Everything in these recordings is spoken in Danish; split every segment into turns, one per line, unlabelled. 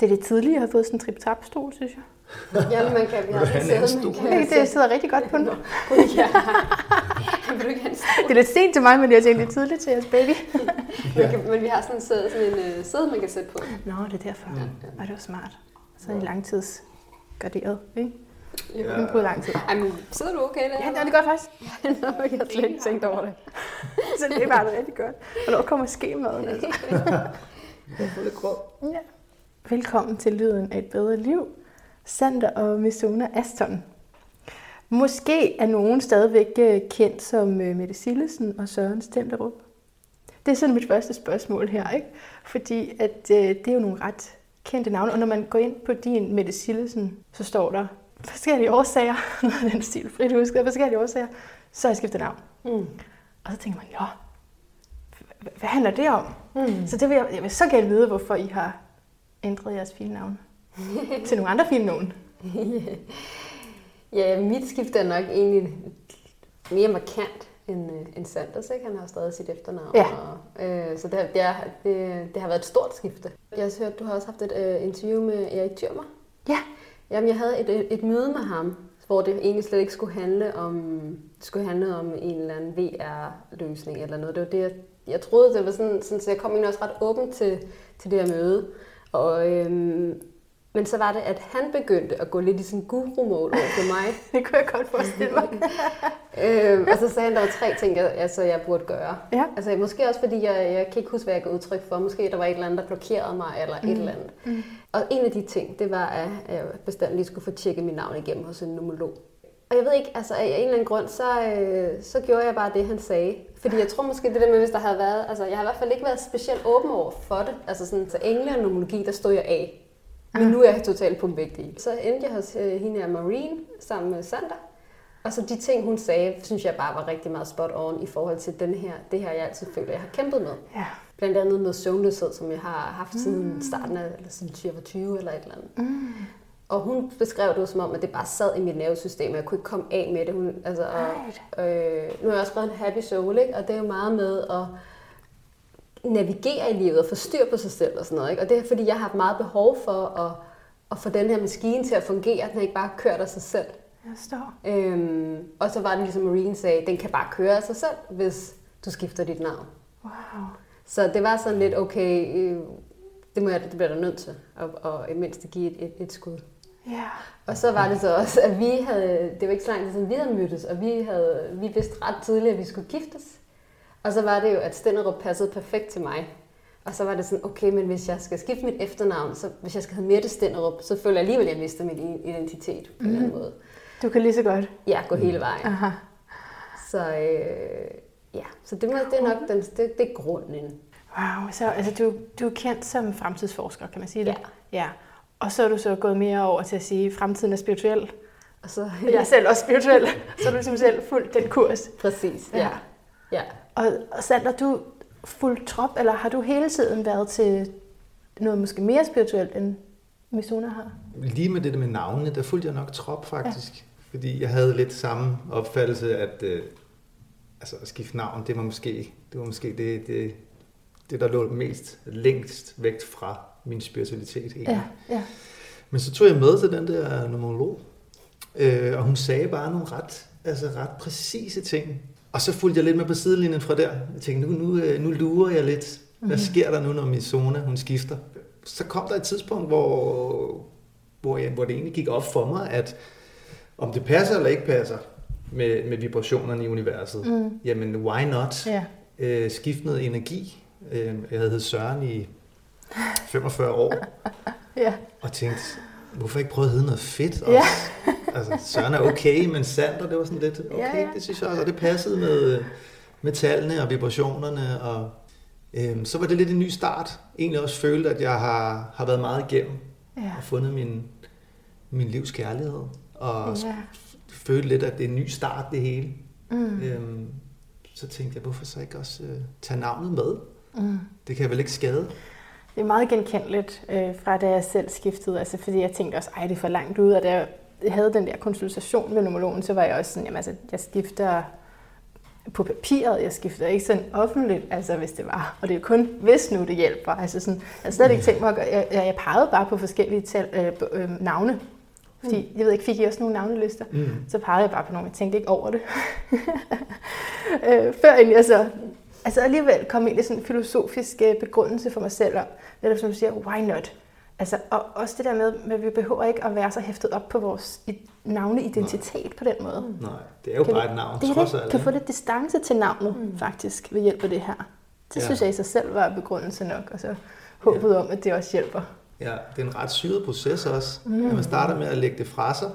Det er lidt tidligt, jeg har fået sådan en trip-trap-stol, synes jeg.
Ja, man kan. Vi har
er en
man
stol?
kan.
Det, det sidder rigtig godt på den.
Ja. En?
Det er lidt sent til mig, men jeg tænkte, det er tidligt til jeres baby.
Man kan, men vi har sådan en sæde, sådan en uh, sæde, man kan sætte på.
Nå, det er derfor. Ja. Og det var smart. Så er det langtidsgarderet, ikke?
Ja.
Ja. på lang tid.
Ej, men sidder du okay der?
Ja, det er det godt faktisk.
Nå, jeg har slet ikke tænkt over det.
Så det er bare rigtig godt. Hvornår kommer skemaden, altså?
Jeg får lidt grå.
Ja. Velkommen til Lyden af et bedre liv. Sander og Misona Aston. Måske er nogen stadigvæk øh, kendt som øh, Mette Sillesen og Søren Stenderup. Det er sådan mit første spørgsmål her, ikke? Fordi at, øh, det er jo nogle ret kendte navne, og når man går ind på din Mette Sillesen, så står der forskellige årsager, noget af den stil, frit husket, forskellige årsager, så har jeg skiftet navn.
Mm.
Og så tænker man, ja, hvad handler det om?
Mm.
Så det vil jeg, jeg vil så gerne vide, hvorfor I har ændret jeres fine navn til nogle andre fine navne.
Ja, mit skift er nok egentlig mere markant end, øh, end Sanders, ikke? Han har stadig sit efternavn.
Ja.
Og, øh, så det, har- det, er, det, det har været et stort skifte. Jeg har hørt, du har også haft et øh, interview med Erik Thürmer.
Ja.
Jamen, jeg havde et, et, møde med ham, hvor det egentlig slet ikke skulle handle om, skulle handle om en eller anden VR-løsning eller noget. Det var det, jeg, jeg troede, det var sådan, sådan, så jeg kom egentlig også ret åben til, til det her møde. Og, øhm, men så var det, at han begyndte at gå lidt i sådan guru-mål over for mig.
Det kunne jeg godt forestille mig.
øhm, og så sagde han, at der var tre ting, jeg, altså, jeg burde gøre.
Ja.
Altså, måske også fordi, jeg, jeg kan ikke huske, hvad jeg gav udtryk for. Måske der var et eller andet, der blokerede mig, eller mm. et eller andet.
Mm.
Og en af de ting, det var, at jeg bestemt lige skulle få tjekket mit navn igennem hos en numerolog. Og jeg ved ikke, altså af en eller anden grund, så, øh, så gjorde jeg bare det, han sagde. Fordi jeg tror måske det der med, hvis der havde været, altså jeg har i hvert fald ikke været specielt åben over for det. Altså sådan, så engle og numerologi, der stod jeg af. Men nu er jeg totalt pumpvægtig. Så endte jeg hos øh, hende her Marine sammen med Sander. Og så de ting, hun sagde, synes jeg bare var rigtig meget spot on i forhold til den her, det her, jeg altid føler, jeg har kæmpet med.
Ja.
Blandt andet med søvnløshed, som jeg har haft siden starten af, eller siden 2020 eller et eller andet.
Mm.
Og hun beskrev det jo som om, at det bare sad i mit nervesystem, og jeg kunne ikke komme af med det. Hun, altså, og, øh, nu har jeg også skrevet en happy soul, ikke? og det er jo meget med at navigere i livet og få styr på sig selv og sådan noget. Ikke? Og det er fordi, jeg har haft meget behov for at, at få den her maskine til at fungere, at den ikke bare kører af sig selv.
Jeg står.
Øhm, og så var det ligesom Marine sagde, den kan bare køre af sig selv, hvis du skifter dit navn.
Wow.
Så det var sådan lidt, okay, øh, det, må jeg, det bliver der nødt til, og, og i mindst give et, et, et skud.
Ja.
Og så var det så også, at vi havde, det var ikke så lang tid siden, vi havde mødtes, og vi, havde, vi vidste ret tidligt, at vi skulle giftes. Og så var det jo, at Stenderup passede perfekt til mig. Og så var det sådan, okay, men hvis jeg skal skifte mit efternavn, så hvis jeg skal hedde Mette Stenderup, så føler jeg alligevel, at jeg mister min identitet på en eller anden måde.
Du kan lige så godt.
Ja, gå hele vejen.
Aha.
Så øh, ja, så det, må, det er nok den, det, det er grunden.
Wow, så altså, du, du er kendt som fremtidsforsker, kan man sige det?
Ja.
ja. Og så er du så gået mere over til at sige, at fremtiden er spirituel.
Og så,
Jeg er selv også spirituel, så er du ligesom selv fuldt den kurs.
Præcis,
Ja.
ja. ja.
Og, og Sander, du fuldt trop, eller har du hele tiden været til noget måske mere spirituelt, end Misona har?
Lige med det der med navnene, der fulgte jeg nok trop faktisk. Ja. Fordi jeg havde lidt samme opfattelse, at øh, altså, at skifte navn, det var måske det, var måske det, det, det, der lå mest længst væk fra min spiritualitet. Egentlig.
Ja, ja.
Men så tog jeg med til den der numerolog, øh, og hun sagde bare nogle ret, altså ret præcise ting. Og så fulgte jeg lidt med på sidelinjen fra der. Jeg tænkte, nu, nu, øh, nu lurer jeg lidt. Hvad sker der nu, når min zone, hun skifter? Så kom der et tidspunkt, hvor, hvor, jeg, hvor det egentlig gik op for mig, at om det passer eller ikke passer med, med vibrationerne i universet,
Mm.
jamen why not?
Ja.
øh, skift noget energi. Øh, jeg havde heddet Søren i 45 år,
Ja.
og tænkte, hvorfor ikke prøve at hedde noget fedt også?
Ja.
altså, Søren er okay, men Sander, det var sådan lidt, okay,
Ja, ja.
det synes jeg også, og det passede med, med tallene og vibrationerne, og øhm, så var det lidt en ny start. Egentlig også følte, at jeg har, har været meget igennem,
Ja.
og fundet min, min livs kærlighed, og
Ja.
følte lidt, at det er en ny start, det hele.
Mm.
Øhm, så tænkte jeg, hvorfor så ikke også øh, tage navnet med?
Mm.
Det kan vel ikke skade?
Det er meget genkendeligt øh, fra da jeg selv skiftede, altså fordi jeg tænkte også, ej det er for langt ud, og da jeg havde den der konsultation med numerologen, så var jeg også sådan, jamen altså, jeg skifter på papiret. Jeg skifter ikke sådan offentligt, altså hvis det var. Og det er kun, hvis nu det hjælper. Altså sådan, jeg har slet ikke tænkt mig at gøre, jeg, jeg pegede bare på forskellige tal, øh, øh, navne. Fordi, jeg ved ikke, fik I også nogle navnelister?
Mm.
Så pegede jeg bare på nogle, jeg tænkte ikke over det. øh, før jeg så altså alligevel kom ind i sådan en filosofisk øh, begrundelse for mig selv om, netop som du siger, why not? Altså, og også det der med, at vi behøver ikke at være så hæftet op på vores navneidentitet Nej. på den måde.
Nej, det er jo
kan
bare
vi,
et navn,
det
trods alt.
kan få lidt distance til navnet, mm. faktisk, ved hjælp af det her. Det
ja.
synes jeg i sig selv var begrundelse nok, og så håbet ja. om, at det også hjælper.
Ja, det er en ret syret proces også. Mm. At man starter med at lægge det fra sig,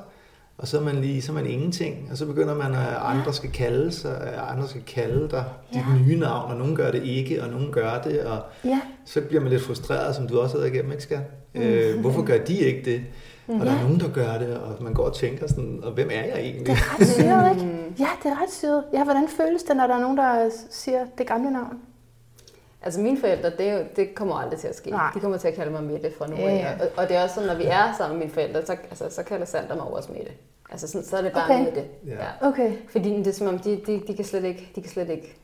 og så er man lige så er man ingenting, og så begynder man, at andre skal kalde sig, at andre skal kalde dig dit
Ja.
nye navn, og nogen gør det ikke, og nogen gør det, og
Ja,
så bliver man lidt frustreret, som du også har været igennem, ikke skat? Øh, hvorfor gør de ikke det? Og der er
Ja.
nogen, der gør det, og man går og tænker sådan, og hvem er jeg
det
egentlig?
er ret syret, ikke? Ja, det er ret syret. Ja, hvordan føles det, når der er nogen, der siger det gamle navn?
Altså mine forældre, det, er jo, det kommer aldrig til at ske.
Nej.
De kommer til at kalde mig Mette fra nu
Ja,
af.
ja.
Og, og det er også sådan, når vi er sammen med mine forældre, så, altså, så kalder Sander mig også Mette. Altså sådan, så er det bare
Okay.
Mette.
Ja.
Okay.
Fordi det er som om, de, de, de kan slet ikke, de kan slet ikke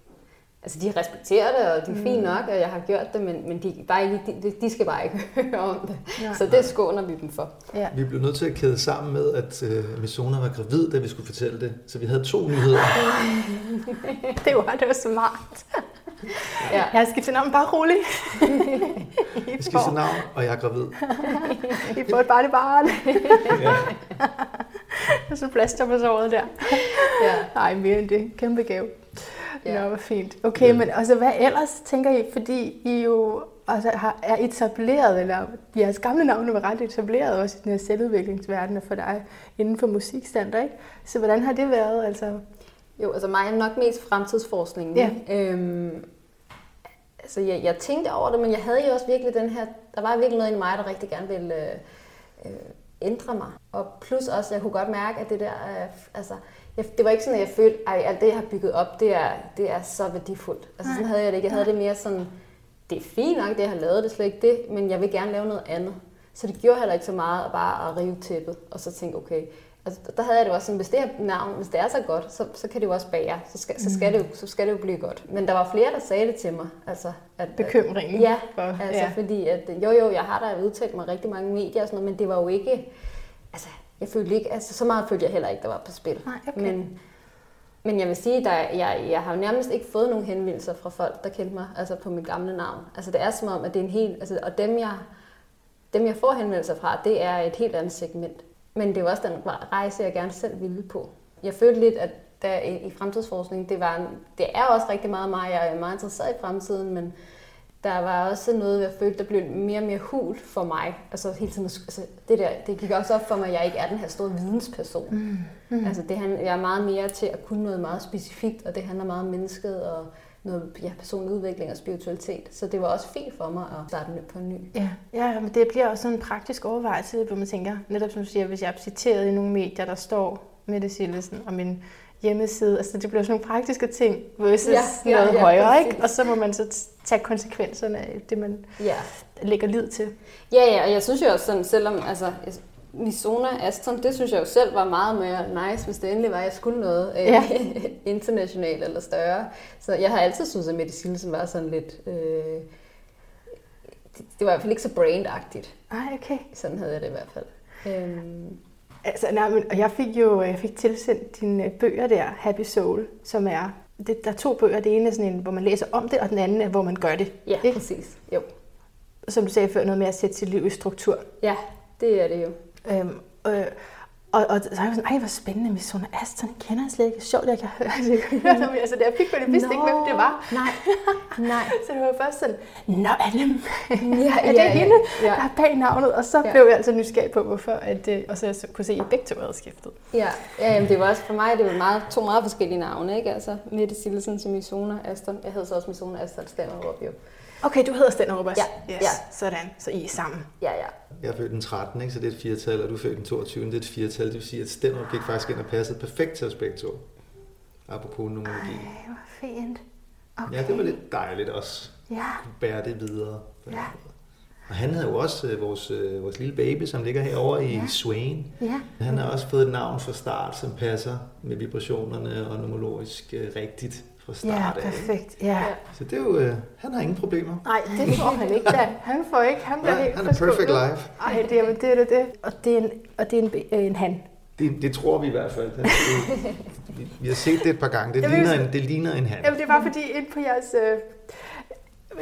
Altså, de respekterer det, og de er fint nok, og jeg har gjort det, men, men de, bare ikke, de, de skal bare ikke høre om det.
Nej.
Så det skåner vi dem for.
Ja.
Vi blev nødt til at kæde sammen med, at øh, Misona var gravid, da vi skulle fortælle det. Så vi havde to nyheder.
Det var, det var smart.
Ja.
Jeg har skiftet navn, bare rolig.
Skal sige navn, og jeg er gravid.
I får et barn i barn.
Ja.
Og så plaster på såret der.
Ja.
Nej, mere end det. Kæmpe gave.
Ja.
Ja. Nå, hvor fint. Okay,
Ja.
men altså, hvad ellers tænker I? Fordi I jo altså, har, er etableret, eller jeres gamle navne var ret etableret også i den her selvudviklingsverden for dig inden for musikstander, ikke? Så hvordan har det været? Altså,
Jo, altså mig er nok mest fremtidsforskningen.
Ja.
Øhm, altså jeg, jeg tænkte over det, men jeg havde jo også virkelig den her, der var virkelig noget i mig, der rigtig gerne ville øh, øh, ændre mig. Og plus også, jeg kunne godt mærke, at det der, øh, altså, jeg, det var ikke sådan, at jeg følte, at alt det, jeg har bygget op, det er, det er så værdifuldt. Altså sådan havde jeg det ikke. Jeg havde det mere sådan, det er fint nok, det jeg har lavet, det er slet ikke det, men jeg vil gerne lave noget andet. Så det gjorde heller ikke så meget at bare at rive tæppet, og så tænke, okay, altså, der havde jeg det også sådan, hvis det her navn, hvis det er så godt, så, så kan det jo også bære, så skal, så, skal det jo, så skal det jo blive godt. Men der var flere, der sagde det til mig, altså, at,
bekymringen?
Ja,
For,
altså
ja.
fordi, at jo jo, jeg har da udtalt mig rigtig mange medier og sådan noget, men det var jo ikke, altså, jeg følte ikke, altså så meget følte jeg heller ikke, der var på spil.
Nej, okay.
Men, men jeg vil sige, der, jeg, jeg har jo nærmest ikke fået nogen henvendelser fra folk, der kendte mig altså på mit gamle navn. Altså det er som om, at det er en helt, altså, og dem jeg, dem jeg får henvendelser fra, det er et helt andet segment. Men det er jo også den rejse, jeg gerne selv ville på. Jeg følte lidt, at der i, fremtidsforskning, det, var det er også rigtig meget mig, jeg er meget interesseret i fremtiden, men der var også noget, jeg følte, der blev mere og mere hul for mig. Altså hele tiden, altså, det der, det gik også op for mig, at jeg ikke er den her store vidensperson. Mm. Mm. Altså det, han- jeg er meget mere til at kunne noget meget specifikt, og det handler meget om mennesket og noget ja, personlig udvikling og spiritualitet. Så det var også fint for mig at starte nyt på en ny.
Ja, ja, men det bliver også sådan en praktisk overvejelse, hvor man tænker, netop som du siger, hvis jeg er citeret i nogle medier, der står Mette Sillesen og min hjemmeside, altså det bliver sådan nogle praktiske ting versus
Ja,
ja, noget
ja,
højere,
præcis.
ikke? Og så må man så tage konsekvenserne af det, man
Ja.
lægger lid til.
Ja, ja, og jeg synes jo også sådan, selvom altså, Misona Aston, det synes jeg jo selv var meget mere nice, hvis det endelig var, at jeg skulle noget øh,
Ja.
internationalt eller større. Så jeg har altid syntes, at Mette var sådan lidt... Øh, det, det var i hvert fald ikke så brandagtigt.
Ej, okay.
Sådan havde jeg det i hvert fald. Øhm,
Altså, nej, men, og jeg fik jo jeg fik tilsendt dine øh, bøger der, Happy Soul, som er, det, der er to bøger. Det ene er sådan en, hvor man læser om det, og den anden er, hvor man gør det.
ja,
Ikke?
præcis. Jo.
Som du sagde før, noget med at sætte sit liv i struktur.
Ja, det er det jo.
Øhm, øh, og, og så er jeg sådan, ej, hvor spændende med Sona Aston. Jeg kender jeg slet ikke. Sjovt, jeg kan høre, at jeg kan høre om jer. Så da jeg fik på det, vidste ikke, hvem det var.
Nej, nej.
Så det var først sådan, nå, er det,
Ja,
er det hende,
Ja,
der er bag navnet? Og så
Ja.
blev jeg altså nysgerrig på, hvorfor. At, øh, og så jeg kunne se, at I begge to havde skiftet.
ja. ja jamen, det var også for mig, det var meget, to meget forskellige navne, ikke? Altså, Mette Silsen til Misona Aston. Jeg hed så også Misona Aston Stammerup, jo.
Okay, du hedder Stenderup også.
Ja,
Yes.
ja.
Sådan, så I er sammen.
Ja, ja.
Jeg er født den 13, ikke? så det er et firetal, og du er født den 22, det er et firetal. Det vil sige, at Stenrup gik faktisk ind og passede perfekt til os begge to. Apropos numerologi.
Ej, hvor fint. Okay.
Ja, det var lidt dejligt også.
Ja,
Bære det videre.
Ja.
måde. Og han havde jo også øh, vores, øh, vores lille baby, som ligger herovre i
Ja.
Swain.
ja.
Han har også fået et navn fra start, som passer med vibrationerne og numerologisk øh, rigtigt fra start
Ja,
af.
perfekt. Ja.
Så det er jo, øh, han har ingen problemer.
Nej, det får han ikke da. Han får ikke. Han bliver
Nej,
helt
han er perfect life.
Ej, det er det, er det. det. Og det er en, og det er en, øh, en han.
Det, det tror vi i hvert fald. Det, det, vi, vi har set det et par gange. Det
vil
ligner en, det ligner en hand.
Jamen, det var fordi, ind på jeres... Øh,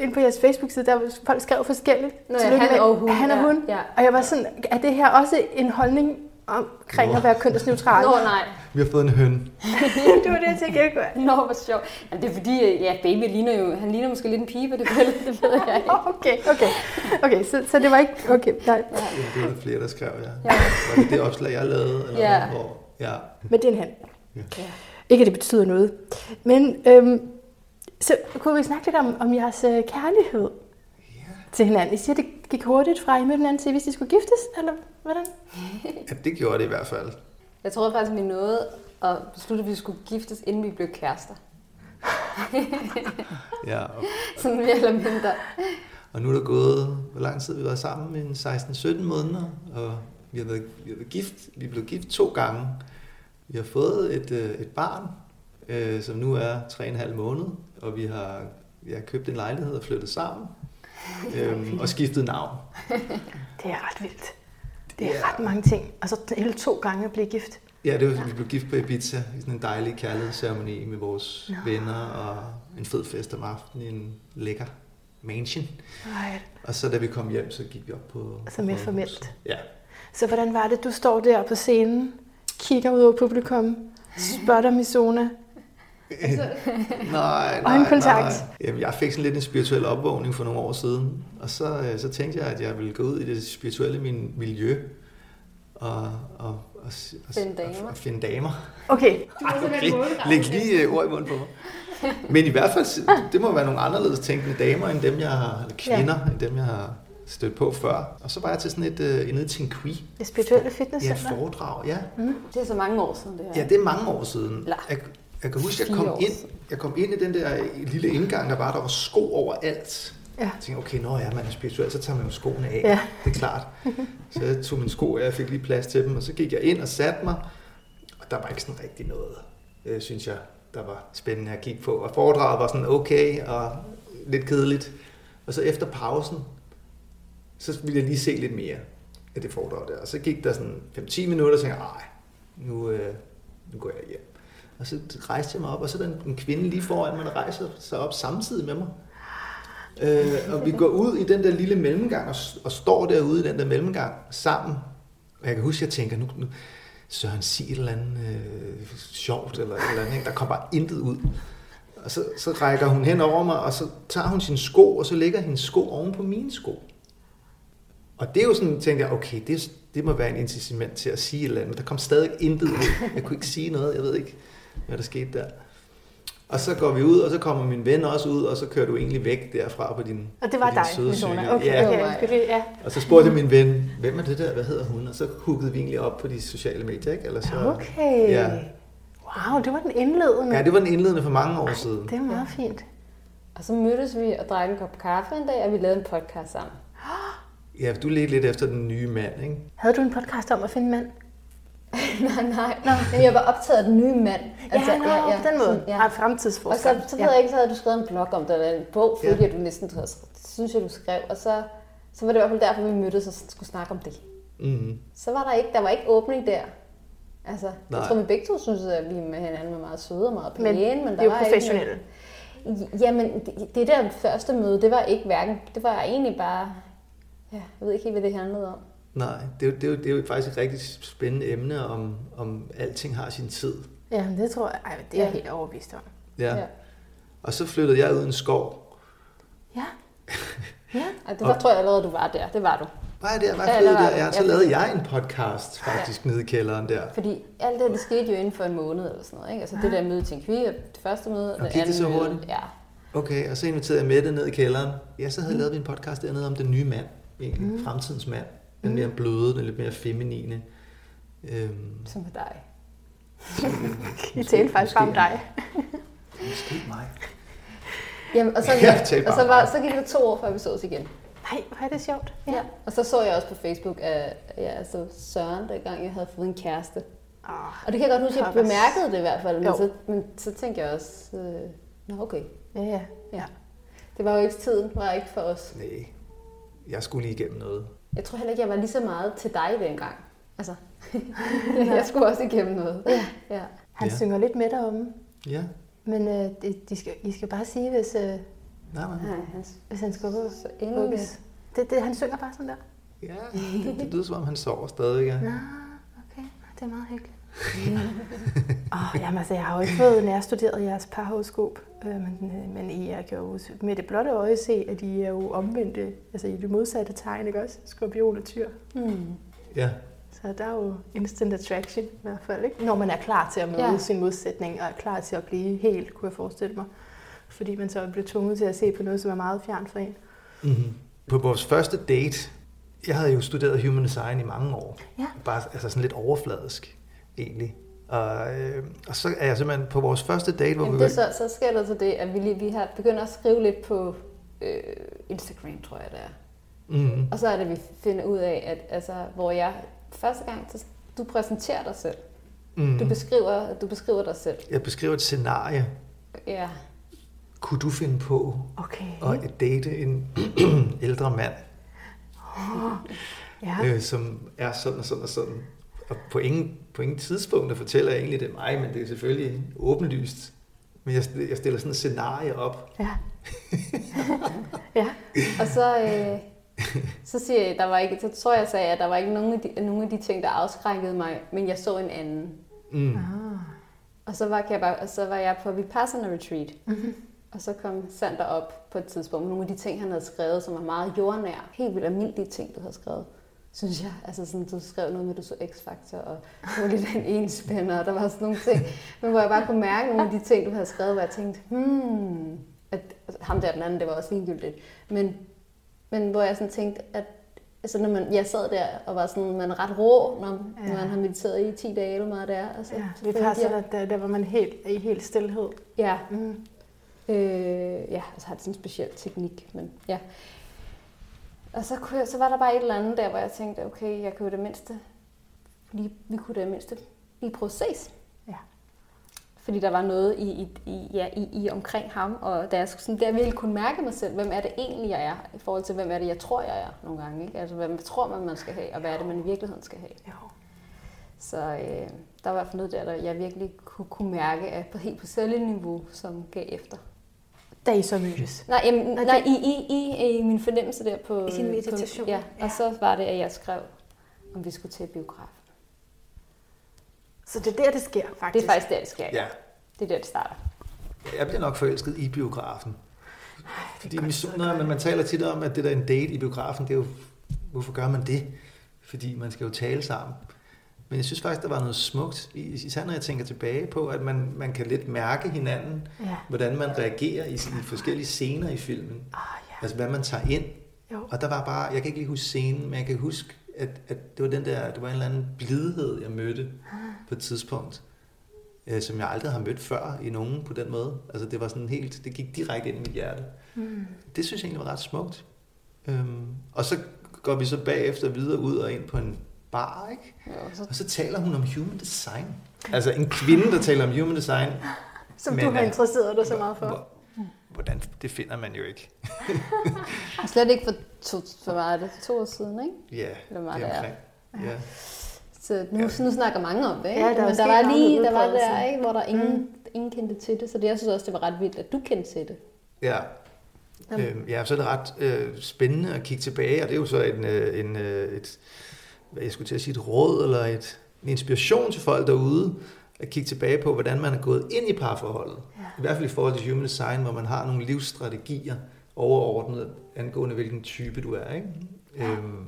ind på jeres Facebook-side, der var folk skrev forskelligt.
Nå ja, han
med-
og hun,
Han og
ja,
hun.
ja.
Og jeg var sådan, er det her også en holdning omkring
Nå.
at være kønsneutral?
Nå nej.
Vi har fået en høn.
det var det, jeg tænkte, jeg kunne
Nå, hvor sjovt. Jamen, det er fordi, øh, ja, baby ligner jo, han ligner måske lidt en pige på det det ved jeg ikke.
Okay, okay. Okay, så, så det var ikke... Okay, nej.
Ja, det var der flere, der skrev, ja.
Ja.
Var det det opslag, jeg lavede? Eller
Ja.
Hvor, ja.
Men det er en han.
Ja.
Ikke, at det betyder noget. Men øhm, så kunne vi snakke lidt om, om jeres øh, kærlighed
ja.
til hinanden. I siger, det gik hurtigt fra, I mødte hinanden til, hvis de skulle giftes, eller hvordan?
ja, det gjorde det i hvert fald.
Jeg tror faktisk, vi nåede at beslutte, at vi skulle giftes, inden vi blev kærester.
Ja, og,
Sådan mere eller mindre.
og nu er der gået, hvor lang tid vi har været sammen? En 16-17 måneder, og vi har, været, vi har været gift. Vi blevet gift to gange. Vi har fået et, øh, et barn, øh, som nu er 3,5 måned, og vi har, vi har købt en lejlighed og flyttet sammen, øhm, og skiftet navn.
Det er ret vildt. Det er
Ja.
ret mange ting. Altså hele to gange at blive gift.
Ja, det var, vi blev gift på Ibiza i sådan en dejlig kærlighedsceremoni med vores
Nå.
venner og en fed fest om aftenen i en lækker mansion.
Right.
Og så da vi kom hjem, så gik vi op på...
Så mere formelt.
Ja.
Så hvordan var det, du står der på scenen, kigger ud over publikum, spotter Mizona?
nej, nej,
Øjenkontakt.
nej. Jamen, jeg fik sådan lidt en spirituel opvågning for nogle år siden. Og så, øh, så tænkte jeg, at jeg ville gå ud i det spirituelle min miljø. Og, og, og, og,
Finde damer.
og, og finde damer.
Okay.
Ej, okay. Læg lige øh, ord i munden på mig. Men i hvert fald, det må være nogle anderledes tænkende damer, end dem, jeg har, eller kvinder, ja. end dem, jeg har stødt på før. Og så var jeg til sådan et, øh, nede til en quiz.
Det spirituelle
Ja, et
fitnesscenter.
foredrag, ja.
Det er så mange år siden, det her.
Ja, det er mange år siden.
Eller
Jeg, kan huske, jeg kom, ind, jeg kom ind i den der lille indgang, der var, der var sko overalt.
Ja.
Jeg tænkte, okay, når jeg man er spirituel, så tager man jo skoene af.
Ja.
Det er klart. Så jeg tog mine sko af, jeg fik lige plads til dem, og så gik jeg ind og satte mig. Og der var ikke sådan rigtig noget, øh, synes jeg, der var spændende at kigge på. Og foredraget var sådan okay og lidt kedeligt. Og så efter pausen, så ville jeg lige se lidt mere af det foredrag der. Og så gik der sådan 5-10 minutter, og tænkte jeg, "Ej, nu, øh, nu går jeg hjem. Og så rejste jeg mig op, og så er der en, en kvinde lige foran mig, der rejser sig op samtidig med mig. Øh, og vi går ud i den der lille mellemgang, og, og står derude i den der mellemgang sammen. Og jeg kan huske, at jeg tænker, nu, nu Søren, sig et eller andet øh, sjovt, eller et eller andet. Ikke? Der kommer bare intet ud. Og så, så rækker hun hen over mig, og så tager hun sin sko, og så lægger hendes sko oven på mine sko. Og det er jo sådan, tænkte jeg, okay, det, det må være en incitament til at sige et eller andet. Der kom stadig intet ud. Jeg kunne ikke sige noget, jeg ved ikke, hvad der skete der. Og så går vi ud, og så kommer min ven også ud, og så kører du egentlig væk derfra på din
Og det var
din
dig,
cykel.
Okay,
Ja.
okay.
Var.
Ja.
Og så spurgte min ven, hvem er det der, hvad hedder hun? Og så huggede vi egentlig op på de sociale medier, ikke? Eller så,
Okay.
Ja.
Wow, det var den indledende.
ja, det var den indledende for mange år siden.
Det er meget fint.
Og så mødtes vi og drak en kop kaffe en dag, og vi lavede en podcast sammen.
Ja, du ledte lidt efter den nye mand, ikke?
Havde du en podcast om at finde mand?
nej, nej. Nå. Men jeg var optaget af den nye mand.
Altså, ja, ja, ja, på den måde.
sådan,
Ja.
Ja.
Ej, fremtidsforsker.
Og så, så ved jeg ikke, så havde du skrevet en blog om det, eller en bog,
Ja.
følte jeg, du næsten, du havde, synes jeg, du skrev. Og så, så var det i hvert fald derfor, vi mødtes og skulle snakke om det.
Mm-hmm.
Så var der ikke, der var ikke åbning der. Altså,
Nej.
jeg tror, vi begge to synes, at vi med hinanden var meget søde og meget pæne.
Men,
men, der
det er jo
var
professionelle.
Ikke, jamen, det, det der første møde, det var ikke hverken, det var egentlig bare, ja, jeg ved ikke helt, hvad det handlede om.
Nej, det er, jo, det, er jo, det er jo faktisk et rigtig spændende emne, om, om alting har sin tid.
Ja, det tror jeg, ej, det er jeg
Ja.
helt overbevist om.
Ja. Og så flyttede jeg ud i en skov.
Ja. Ja.
Ej, det var, tror jeg allerede, du var der. Det var du.
Var jeg der? Var
Ja,
jeg
der var
der?
du.
Ja, så
Ja,
lavede jeg en podcast faktisk nede i kælderen der.
Fordi alt det, det skete jo inden for en måned eller sådan noget. Ikke? Altså det der møde til en kvinde, det første møde,
Og gik det så
møde.
hurtigt?
Ja.
Okay, og så inviterede jeg Mette ned i kælderen. Ja, så havde jeg lavet vi en podcast dernede om den nye mand. Egentlig, mm. fremtidens mand. Den mere bløde, den lidt mere feminine. Øhm,
Som med dig.
I talte faktisk bare om dig.
måske mig.
Jamen, og så,
Ja,
og så, var, så gik det to år, før vi sås igen.
Nej, hvor er det sjovt.
Ja. Og så så jeg også på Facebook, at ja, altså Søren, dengang jeg havde fået en kæreste.
Oh,
Og det kan jeg godt huske, jeg
Pokkers.
bemærkede det i hvert fald. Men
Jo.
så, men så tænkte jeg også, øh, Nå, okay.
Ja, ja.
Ja. Det var jo ikke tiden, var ikke for os.
Nej, jeg skulle lige igennem noget.
Jeg tror heller ikke, jeg var lige så meget til dig dengang. Altså, jeg skulle også igennem noget.
Ja.
ja.
Han
Ja.
synger lidt med derom.
Ja,
Men øh, det, de skal, I skal bare sige, hvis, øh,
nej, nej.
Hvis han skal hugges.
så endelig.
Det, det, han synger bare sådan der.
Ja, det, det lyder som om, han sover stadig. Ja.
Nå, okay. Det er meget hyggeligt. Åh, oh, jamen, altså, jeg har jo ikke fået nærstuderet jeres parhoroskop, øh, men, øh, men I er kan jo med det blotte øje se, at I er jo omvendte, altså I det modsatte tegn, ikke også? Skorpion og tyr.
Hmm.
ja.
Så der er jo instant attraction i hvert fald, ikke? Når man er klar til at møde
Ja.
sin modsætning, og er klar til at blive helt, kunne jeg forestille mig. Fordi man så bliver tvunget til at se på noget, som er meget fjernt for en.
Mm-hmm. På vores første date, jeg havde jo studeret human design i mange år.
Ja.
Bare altså sådan lidt overfladisk, egentlig. Og, øh, og så er jeg simpelthen på vores første date, hvor
Jamen,
vi
det, så, så sker der så det, at vi, lige, vi har begyndt at skrive lidt på øh, Instagram, tror jeg det er.
Mm-hmm.
Og så er det, vi finder ud af, at altså, hvor jeg første gang, så du præsenterer dig selv.
Mm-hmm.
Du beskriver, du beskriver dig selv.
Jeg beskriver et scenarie.
Ja.
Kunne du finde på
Okay.
at date en ældre mand,
Ja.
øh, som er sådan og sådan og sådan? Og på ingen, på ingen tidspunkt fortæller jeg egentlig, det mig, men det er selvfølgelig åbenlyst. Men jeg, jeg stiller sådan et scenarie op.
Ja. ja.
Og så, øh, så siger jeg, der var ikke, så tror jeg, jeg sagde, at der var ikke nogen af, de, nogen af de ting, der afskrækkede mig, men jeg så en anden.
Mm.
Ah.
Og så var, kan jeg bare, og så var jeg på Vipassana Retreat. Mm-hmm. Og så kom Sander op på et tidspunkt med nogle af de ting, han havde skrevet, som var meget jordnær. Helt vildt almindelige ting, du havde skrevet. Synes jeg. Altså sådan, du skrev noget med, at du så X-Factor, og du var lidt en enspænder, og der var sådan nogle ting. Men hvor jeg bare kunne mærke nogle af de ting, du havde skrevet, hvor jeg tænkte, hmm, at altså, ham der den anden, det var også ligegyldigt. Men, men hvor jeg sådan tænkte, at altså når man, jeg sad der og var sådan, man er ret rå, når, ja. Når man har mediteret i 10 dage, eller meget det er. Altså,
ja.
så følte
passer
jeg-
der, der, der var man helt, i helt stillhed.
Ja,
Mm.
Øh, ja, og så har det sådan en speciel teknik, men ja. Og så, kunne jeg, så var der bare et eller andet der, hvor jeg tænkte, okay, jeg kunne det mindste, lige, vi kunne det mindste lige prøve at ses.
Ja.
Fordi der var noget i, i, i, ja, i, i omkring ham, og da jeg, sådan, der virkelig kunne mærke mig selv, hvem er det egentlig, jeg er, i forhold til, hvem er det, jeg tror, jeg er nogle gange. Ikke? Altså, hvad tror man, man skal have, og hvad er det, man i virkeligheden skal have.
Jo.
Så øh, der var i hvert fald noget der, der jeg virkelig kunne, kunne mærke, at på helt på celleniveau, som gav efter.
Da I så mødtes.
Nej, jamen,
Nej,
nej,
det-
i, i, i, i min fornemmelse der på...
I sin meditation,
På, ja,
ja.
og så var det, at jeg skrev, om vi skulle til biografen.
Så det er der, det sker,
Det
faktisk.
er faktisk der, det sker.
Ja,
Det er der, det starter.
jeg bliver nok forelsket i biografen. Fordi misunder, men man taler tit om, at det der er en date i biografen, det er jo, hvorfor gør man det? Fordi man skal jo tale sammen. Men jeg synes faktisk, der var noget smukt, i- især når jeg tænker tilbage på, at man, man kan lidt mærke hinanden,
Ja.
hvordan man reagerer i, i forskellige scener i filmen.
Ah, ja.
Altså, hvad man tager ind.
Jo.
Og der var bare, jeg kan ikke lige huske scenen, men jeg kan huske, at, at det var den der, det var en eller anden blidhed, jeg mødte på et tidspunkt, øh, som jeg aldrig har mødt før i nogen på den måde. Altså, det var sådan helt, det gik direkte ind i mit hjerte.
Mm.
Det synes jeg egentlig var ret smukt. Øhm, og så går vi så bagefter videre ud og ind på en bar, ikke?
Jo, så,
Og så taler hun om human design. Altså en kvinde, der taler om human design.
Som
Men,
du har
øh,
interesseret dig så meget for.
hvor- Hvordan, det finder man jo ikke.
slet ikke for to, for meget, det for to år siden, ikke?
Ja,
Hvor meget
det er
det
omkring. Ja.
Så nu, nu snakker mange om det, ikke?
Ja, der er
Men der var lige, der var der, ikke? Hvor der ingen, mm. ingen kendte til det. Så det, jeg synes også, det var ret vildt, at du kendte til det.
Ja.
Jamen.
Øhm, ja, så er det ret øh, spændende at kigge tilbage, og det er jo så en, øh, en, øh, et, hvad jeg skulle til at sige, et råd eller et, en inspiration til folk derude, at kigge tilbage på, hvordan man er gået ind i parforholdet.
Ja.
I hvert fald i forhold til human design, hvor man har nogle livsstrategier overordnet angående, hvilken type du er. Ikke? Øhm,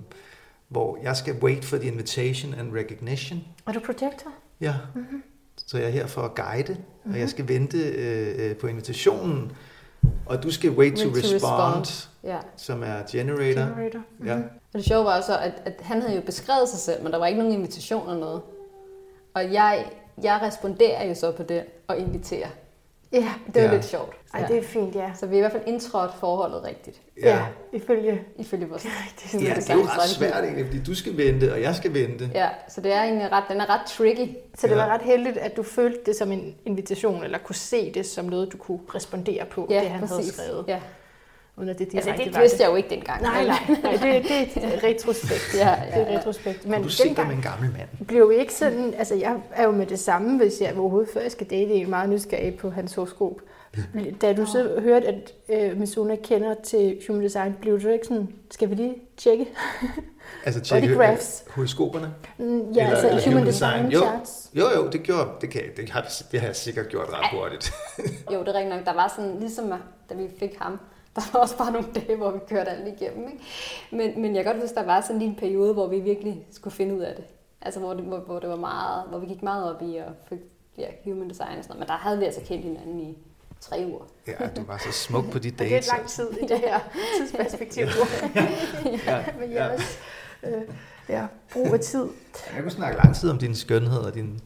hvor jeg skal wait for the invitation and recognition.
Er du projector?
Ja.
Mhm.
Mm-hmm. Så jeg er her for at guide, mm-hmm. og jeg skal vente øh, øh, på invitationen. Og du skal wait to
Wait to
respond,
respond. Ja.
som er generator.
Generator.
Ja.
Mhm.
Og det sjove var så, at, at han havde jo beskrevet sig selv, men der var ikke nogen invitation eller noget. Og jeg, jeg responderer jo så på det og inviterer.
Ja,
Det var
Ja.
lidt sjovt.
Ej,
Ja.
det er fint, ja.
Så vi har i hvert fald indtrådt forholdet rigtigt,
Ja, ifølge...
ifølge vores
Det
Ja, det er jo ret svært egentlig, fordi du skal vente, og jeg skal vente.
Ja, så det er egentlig ret, den er ret tricky.
Så det
Ja.
var ret heldigt, at du følte det som en invitation, eller kunne se det som noget, du kunne respondere på,
Ja,
det han havde
præcis.
skrevet.
Ja.
Uden at det
Altså,
direkte
det
var
vidste jeg jo ikke dengang.
Nej, nej, nej det, det er et retrospekt.
Ja,
Det er
ja,
et
ja.
retrospekt.
Men du
dengang
med en gammel mand.
blev ikke sådan, altså jeg er jo med det samme, hvis jeg overhovedet før jeg skal date en meget nysgerrig på hans horoskop. Da du så hørte, at øh, Mizuna kender til human design, blev du ikke sådan, skal vi lige tjekke?
Altså
Body graphs.
horoskoperne.
Mm, Ja,
Eller-
altså
eller
human,
human
design,
design. Jo.
charts.
Jo, jo, det gjorde, det, kan, det, har, det har jeg sikkert gjort ret hurtigt.
Jo, det er rigtigt nok. Der var sådan, ligesom da vi fik ham, der var også bare nogle dage, hvor vi kørte alt igennem. Ikke? Men, men jeg kan godt huske, der var sådan lige en periode, hvor vi virkelig skulle finde ud af det. Altså, hvor det, hvor, hvor det var meget, hvor vi gik meget op i at fik, ja, human design og sådan noget. Men der havde vi altså kendt hinanden i tre uger.
Ja, du var så smuk på de
Og det er lang tid i det her tidsperspektiv.
Ja, ja.
jeres øh, ja, brug af tid.
Jeg kunne snakke lang tid om din skønhed og din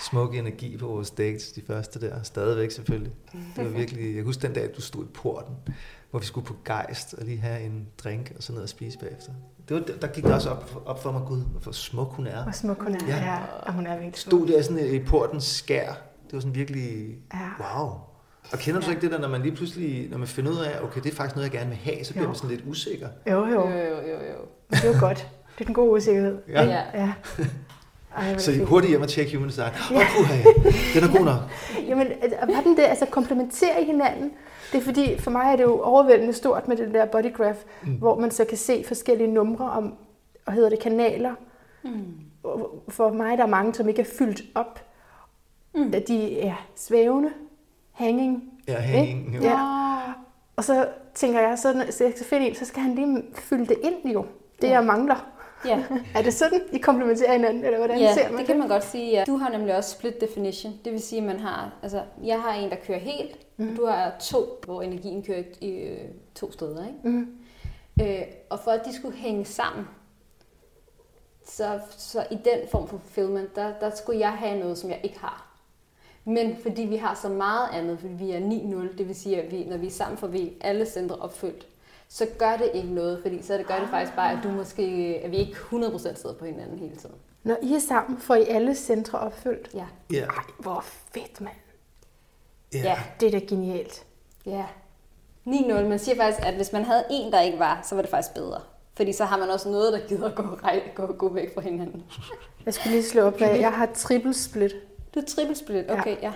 smukke energi på vores dates, de første der. Stadigvæk selvfølgelig. Det var virkelig, jeg kan huske den dag, du stod i porten, hvor vi skulle på gejst og lige have en drink og så ned og spise bagefter. Det var, der gik det også op, op for mig, gud, hvor smuk hun er.
Hvor smuk hun er.
Ja.
Ja. og hun er virkelig smuk.
Stod der sådan i portens skær. Det var sådan virkelig,
Ja.
wow. Og kender du så ikke det der, når man lige pludselig, når man finder ud af, okay, det er faktisk noget, jeg gerne vil have, så bliver
Jo.
man sådan lidt usikker.
Jo,
Jo,
jo.
jo, jo, jo.
Det er jo godt. Det er den gode usikkerhed.
Ja.
Ja.
ja. Ej, hvor
Så
fint.
hurtigt hjem og tjekke human design. Åh,
Ja.
oh, puha, ja. den er god nok.
Jamen, var den det? Altså, komplementere hinanden. Det er fordi, for mig er det jo overvældende stort med det der body graph, mm. hvor man så kan se forskellige numre om, og hedder det kanaler. Mm. For mig der er mange, som ikke er fyldt op. Mm. De er svævende, hanging.
Ja, hanging. Jo.
Ja. Og så tænker jeg, så, når jeg skal finde en, så skal han lige fylde det ind jo. Det,
Ja.
jeg mangler.
Ja,
Er det sådan, I komplementerer hinanden, eller hvordan
ja
ser man
det kan man godt sige. Ja. Du har nemlig også split definition. Det vil sige, at man har, altså, jeg har en, der kører helt, mm. du har to, hvor energien kører i øh, to steder. Ikke?
Mm.
Øh, og for at de skulle hænge sammen, så, så i den form for fulfillment, der, der skulle jeg have noget, som jeg ikke har. Men fordi vi har så meget andet, fordi vi er 9-0, det vil sige, at vi, når vi er sammen, får vi alle centre opfyldt, så gør det ikke noget, fordi så det gør det faktisk bare, at du måske, at vi ikke 100% sidder på hinanden hele tiden.
Når I er sammen, får I alle centre opfyldt.
Ja.
Ja.
Ej, hvor fedt, mand.
ja.
Ja.
Det er da genialt.
Ja. 9-0. Man siger faktisk, at hvis man havde en, der ikke var, så var det faktisk bedre. Fordi så har man også noget, der gider at gå, rej- gå, gå væk fra hinanden.
Jeg skulle lige slå op, hvad jeg har triple split.
Du er trippelsplit, okay, ja.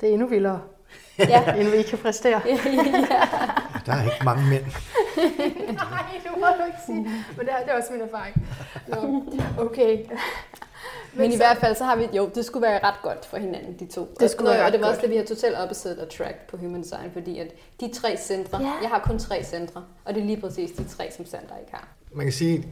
Det er endnu vildere,
Ja.
end vi kan præstere.
ja.
Der er ikke mange mænd.
Nej, det må du ikke sige. Men det er, det er også min erfaring. Nå, okay.
Men i hvert fald, så har vi, jo, det skulle være ret godt for hinanden, de to.
Det skulle
og,
være
og det var også det, vi har totalt opposite attract på Human Design, fordi at de tre centre,
Ja.
jeg har kun tre centre, og det er lige præcis de tre, som Sander ikke har.
Man kan sige,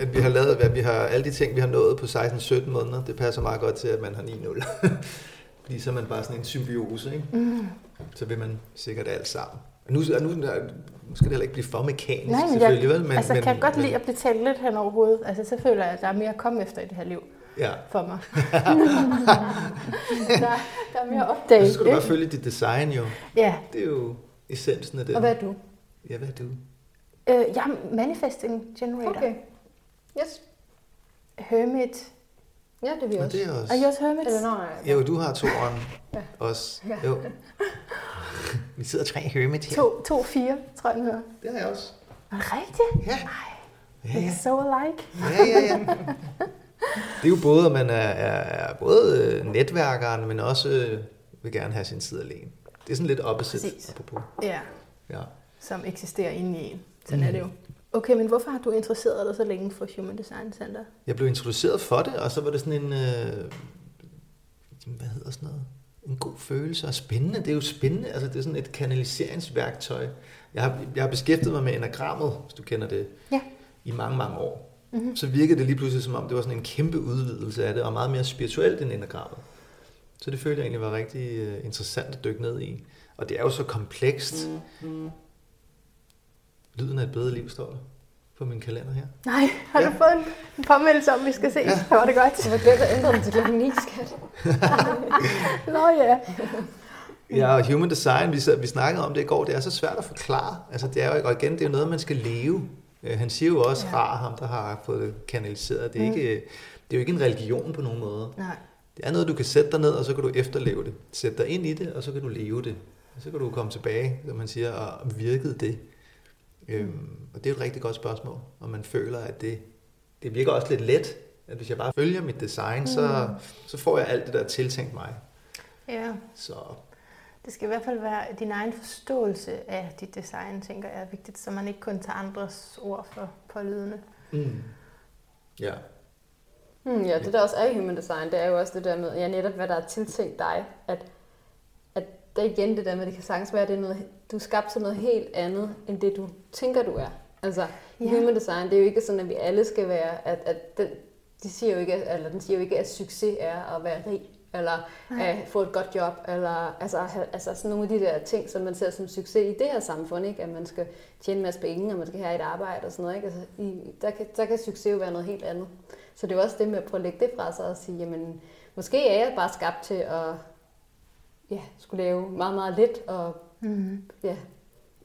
at vi har lavet, at vi har alle de ting, vi har nået på 16-17 måneder, det passer meget godt til, at man har 9-0. Fordi så er man bare sådan en symbiose, ikke? Mm. Så vil man sikkert alt sammen. Og nu, og nu, nu skal det heller ikke blive for mekanisk,
Nej, men
selvfølgelig,
jeg,
vel? Men,
altså,
men,
kan jeg godt
men,
lide at blive talt lidt hen over hovedet. Altså, så føler jeg, at der er mere at komme efter i det her liv
Ja.
for mig. der, der er mere opdage.
Og så skal du bare følge dit design jo.
Ja,
Det er jo essensen af det.
Og hvad er du?
Ja, hvad er du?
øh, jeg er manifesting generator.
Okay. Yes.
Hermit.
Ja, det er vi
Og
også.
det er også...
Er I også hermits?
Eller nej, nej.
Jo, du har toeren
Ja.
også. Jo. Vi sidder tre hermit her.
To, to, fire, tror jeg, den hedder.
Det har jeg også.
Er det rigtigt?
Ja. Ja, ja.
It's so alike.
Ja, ja, ja. Det er jo både, at man er, er, er både øh, netværkeren, men også øh, vil gerne have sin tid alene. Det er sådan lidt opposite,
Præcis.
apropos.
Ja,
Ja.
som eksisterer inde i en. Sådan
Mm.
er det jo. Okay, men hvorfor har du interesseret dig så længe for Human Design Center?
Jeg blev introduceret for det, og så var det sådan en, øh, hvad hedder sådan noget, en god følelse og spændende. Det er jo spændende, altså det er sådan et kanaliseringsværktøj. Jeg har, jeg har beskæftiget mig med enagrammet, hvis du kender det,
Ja.
i mange, mange år. Mm-hmm. Så virkede det lige pludselig som om, det var sådan en kæmpe udvidelse af det, og meget mere spirituelt end enagrammet. Så det følte jeg egentlig var rigtig øh, interessant at dykke ned i. Og det er jo så komplekst. Mm-hmm. Lyden af et bedre liv står der på min kalender her.
Nej, har
Ja.
du fået en, en påmeldelse om, vi skal ses? Ja. Var det godt?
Det var glemt at ændre den til klokken 9, skat.
Nå ja.
Ja, og human design, vi, vi snakkede om det i går, det er så svært at forklare. Altså, det er jo, og igen, det er jo noget, man skal leve. Øh, han siger jo også, ja. rar ham, der har fået det kanaliseret. Det er, mm. ikke, det er jo ikke en religion på nogen måde.
Nej.
Det er noget, du kan sætte dig ned, og så kan du efterleve det. Sætte dig ind i det, og så kan du leve det. Og så kan du komme tilbage, som man siger, og virke det. Mm. Øhm, og det er et rigtig godt spørgsmål, om man føler, at det, det virker også lidt let, at hvis jeg bare følger mit design, mm. så, så får jeg alt det, der er tiltænkt mig.
Ja.
Så
det skal i hvert fald være din egen forståelse af dit design, tænker jeg er vigtigt, så man ikke kun tager andres ord for pålydende.
Mm. Ja.
Mm, ja, det der også er i human design, det er jo også det der med, ja, netop hvad der er tiltænkt dig, at, at der igen det der med, det kan sagtens være, at det er noget, du er skabt til noget helt andet, end det du tænker, du er. Altså, ja. human design, det er jo ikke sådan, at vi alle skal være, at, at den, de siger jo ikke, eller den siger jo ikke, at succes er at være rig eller at få et godt job, eller altså, altså sådan nogle af de der ting, som man ser som succes i det her samfund, ikke? at man skal tjene en masse penge, og man skal have et arbejde og sådan noget. Ikke? Altså, i, der, kan, der kan succes jo være noget helt andet. Så det er jo også det med at prøve at lægge det fra sig og sige, jamen, måske er jeg bare skabt til at ja, skulle lave meget, meget lidt, og mm. ja,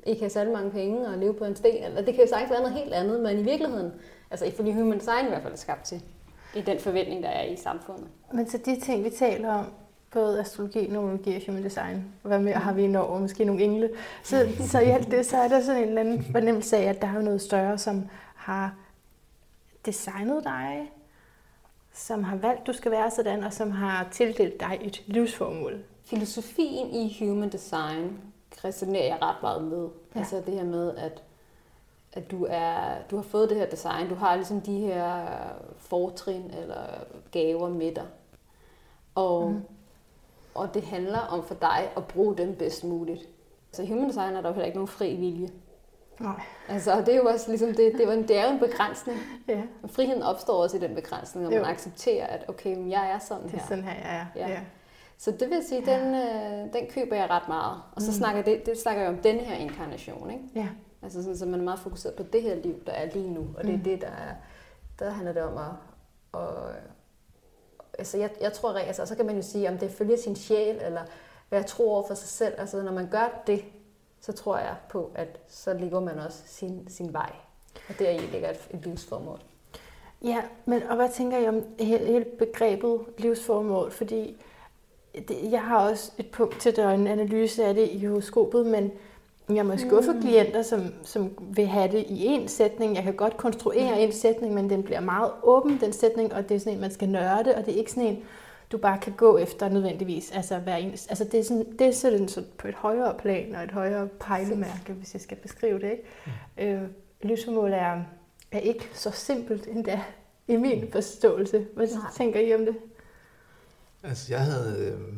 ikke have særlig mange penge og leve på en sten. Eller, det kan jo sagtens være noget helt andet, men i virkeligheden, altså ifølge human design i hvert fald er skabt til i den forventning, der er i samfundet.
Men så de ting, vi taler om, både astrologi, numerologi og human design, hvad med har vi i Norge, måske nogle engle, så, så i alt det, så er der sådan en eller anden fornemmelse af, at der er noget større, som har designet dig, som har valgt, du skal være sådan, og som har tildelt dig et livsformål.
Filosofien i human design resonerer jeg ret meget med. Ja. Altså det her med, at at du, er, du har fået det her design, du har ligesom de her fortrin eller gaver med dig. Og, mm. og det handler om for dig at bruge dem bedst muligt. Så human design er der jo heller ikke nogen fri vilje.
Nej.
Altså, det er jo også ligesom det, det, var en, det er jo en begrænsning.
Ja.
Friheden opstår også i den begrænsning, når man accepterer, at okay, men jeg er sådan her.
Det er sådan her, jeg er. Ja. ja.
Så det vil sige, ja. den, øh, den køber jeg ret meget. Og så mm. snakker det, det snakker jeg om den her inkarnation, ikke?
Ja.
Altså sådan, så man er meget fokuseret på det her liv, der er lige nu. Og det er mm. det, der er, der handler det om at... Og, altså jeg, jeg tror, altså, så kan man jo sige, om det følger sin sjæl, eller hvad jeg tror over for sig selv. Altså når man gør det, så tror jeg på, at så ligger man også sin, sin vej. Og der i ligger et, et livsformål.
Ja, men og hvad tænker I om hele begrebet livsformål? Fordi det, jeg har også et punkt til, der en analyse af det i horoskopet, men jeg må skuffe mm. klienter, som, som vil have det i en sætning. Jeg kan godt konstruere en sætning, men den bliver meget åben, den sætning, og det er sådan en, man skal nørde, og det er ikke sådan en, du bare kan gå efter nødvendigvis. Altså, hver en, altså det er, sådan, det er sådan, så på et højere plan og et højere pejlemærke, hvis jeg skal beskrive det. Ikke? Mm. Øh, livsformål er, er ikke så simpelt endda, i min mm. forståelse. Hvad Nej. tænker I om det?
Altså, jeg havde, øh,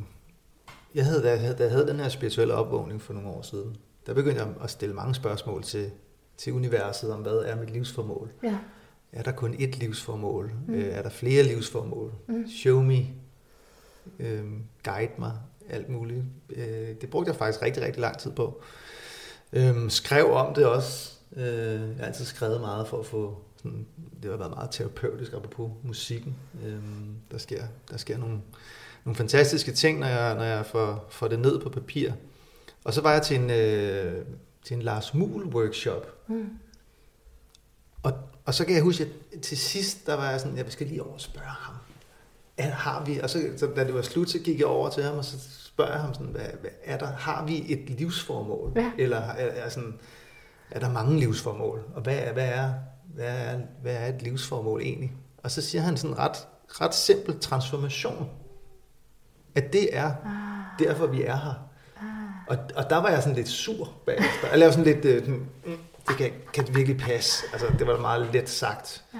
jeg havde, da jeg havde, da jeg havde den her spirituelle opvågning for nogle år siden, der begyndte jeg at stille mange spørgsmål til, til universet om, hvad er mit livsformål?
Ja.
Er der kun ét livsformål? Mm. Øh, er der flere livsformål? Mm. Show me. Øh, guide mig. Alt muligt. Øh, det brugte jeg faktisk rigtig, rigtig lang tid på. Øh, skrev om det også. Øh, jeg har altid skrevet meget for at få... Sådan, det har været meget terapeutisk på musikken. Øh, der, sker, der sker nogle, nogle fantastiske ting, når jeg, når jeg får, får det ned på papir. Og så var jeg til en, øh, til en Lars Muhl workshop. Mm. Og, og så kan jeg huske, at til sidst, der var jeg sådan, jeg skal lige over og spørge ham. Er, har vi, og så, så, da det var slut, så gik jeg over til ham, og så spørger jeg ham sådan, hvad, hvad er der, har vi et livsformål?
Ja.
Eller er, er, sådan, er der mange livsformål? Og hvad hvad, er, hvad, er, hvad er et livsformål egentlig? Og så siger han sådan ret, ret simpel transformation. At det er ah. derfor, vi er her. Og, og der var jeg sådan lidt sur bagefter. Jeg lavede sådan lidt, øh, mm, det kan, kan det virkelig passe? Altså, det var meget let sagt. Ja.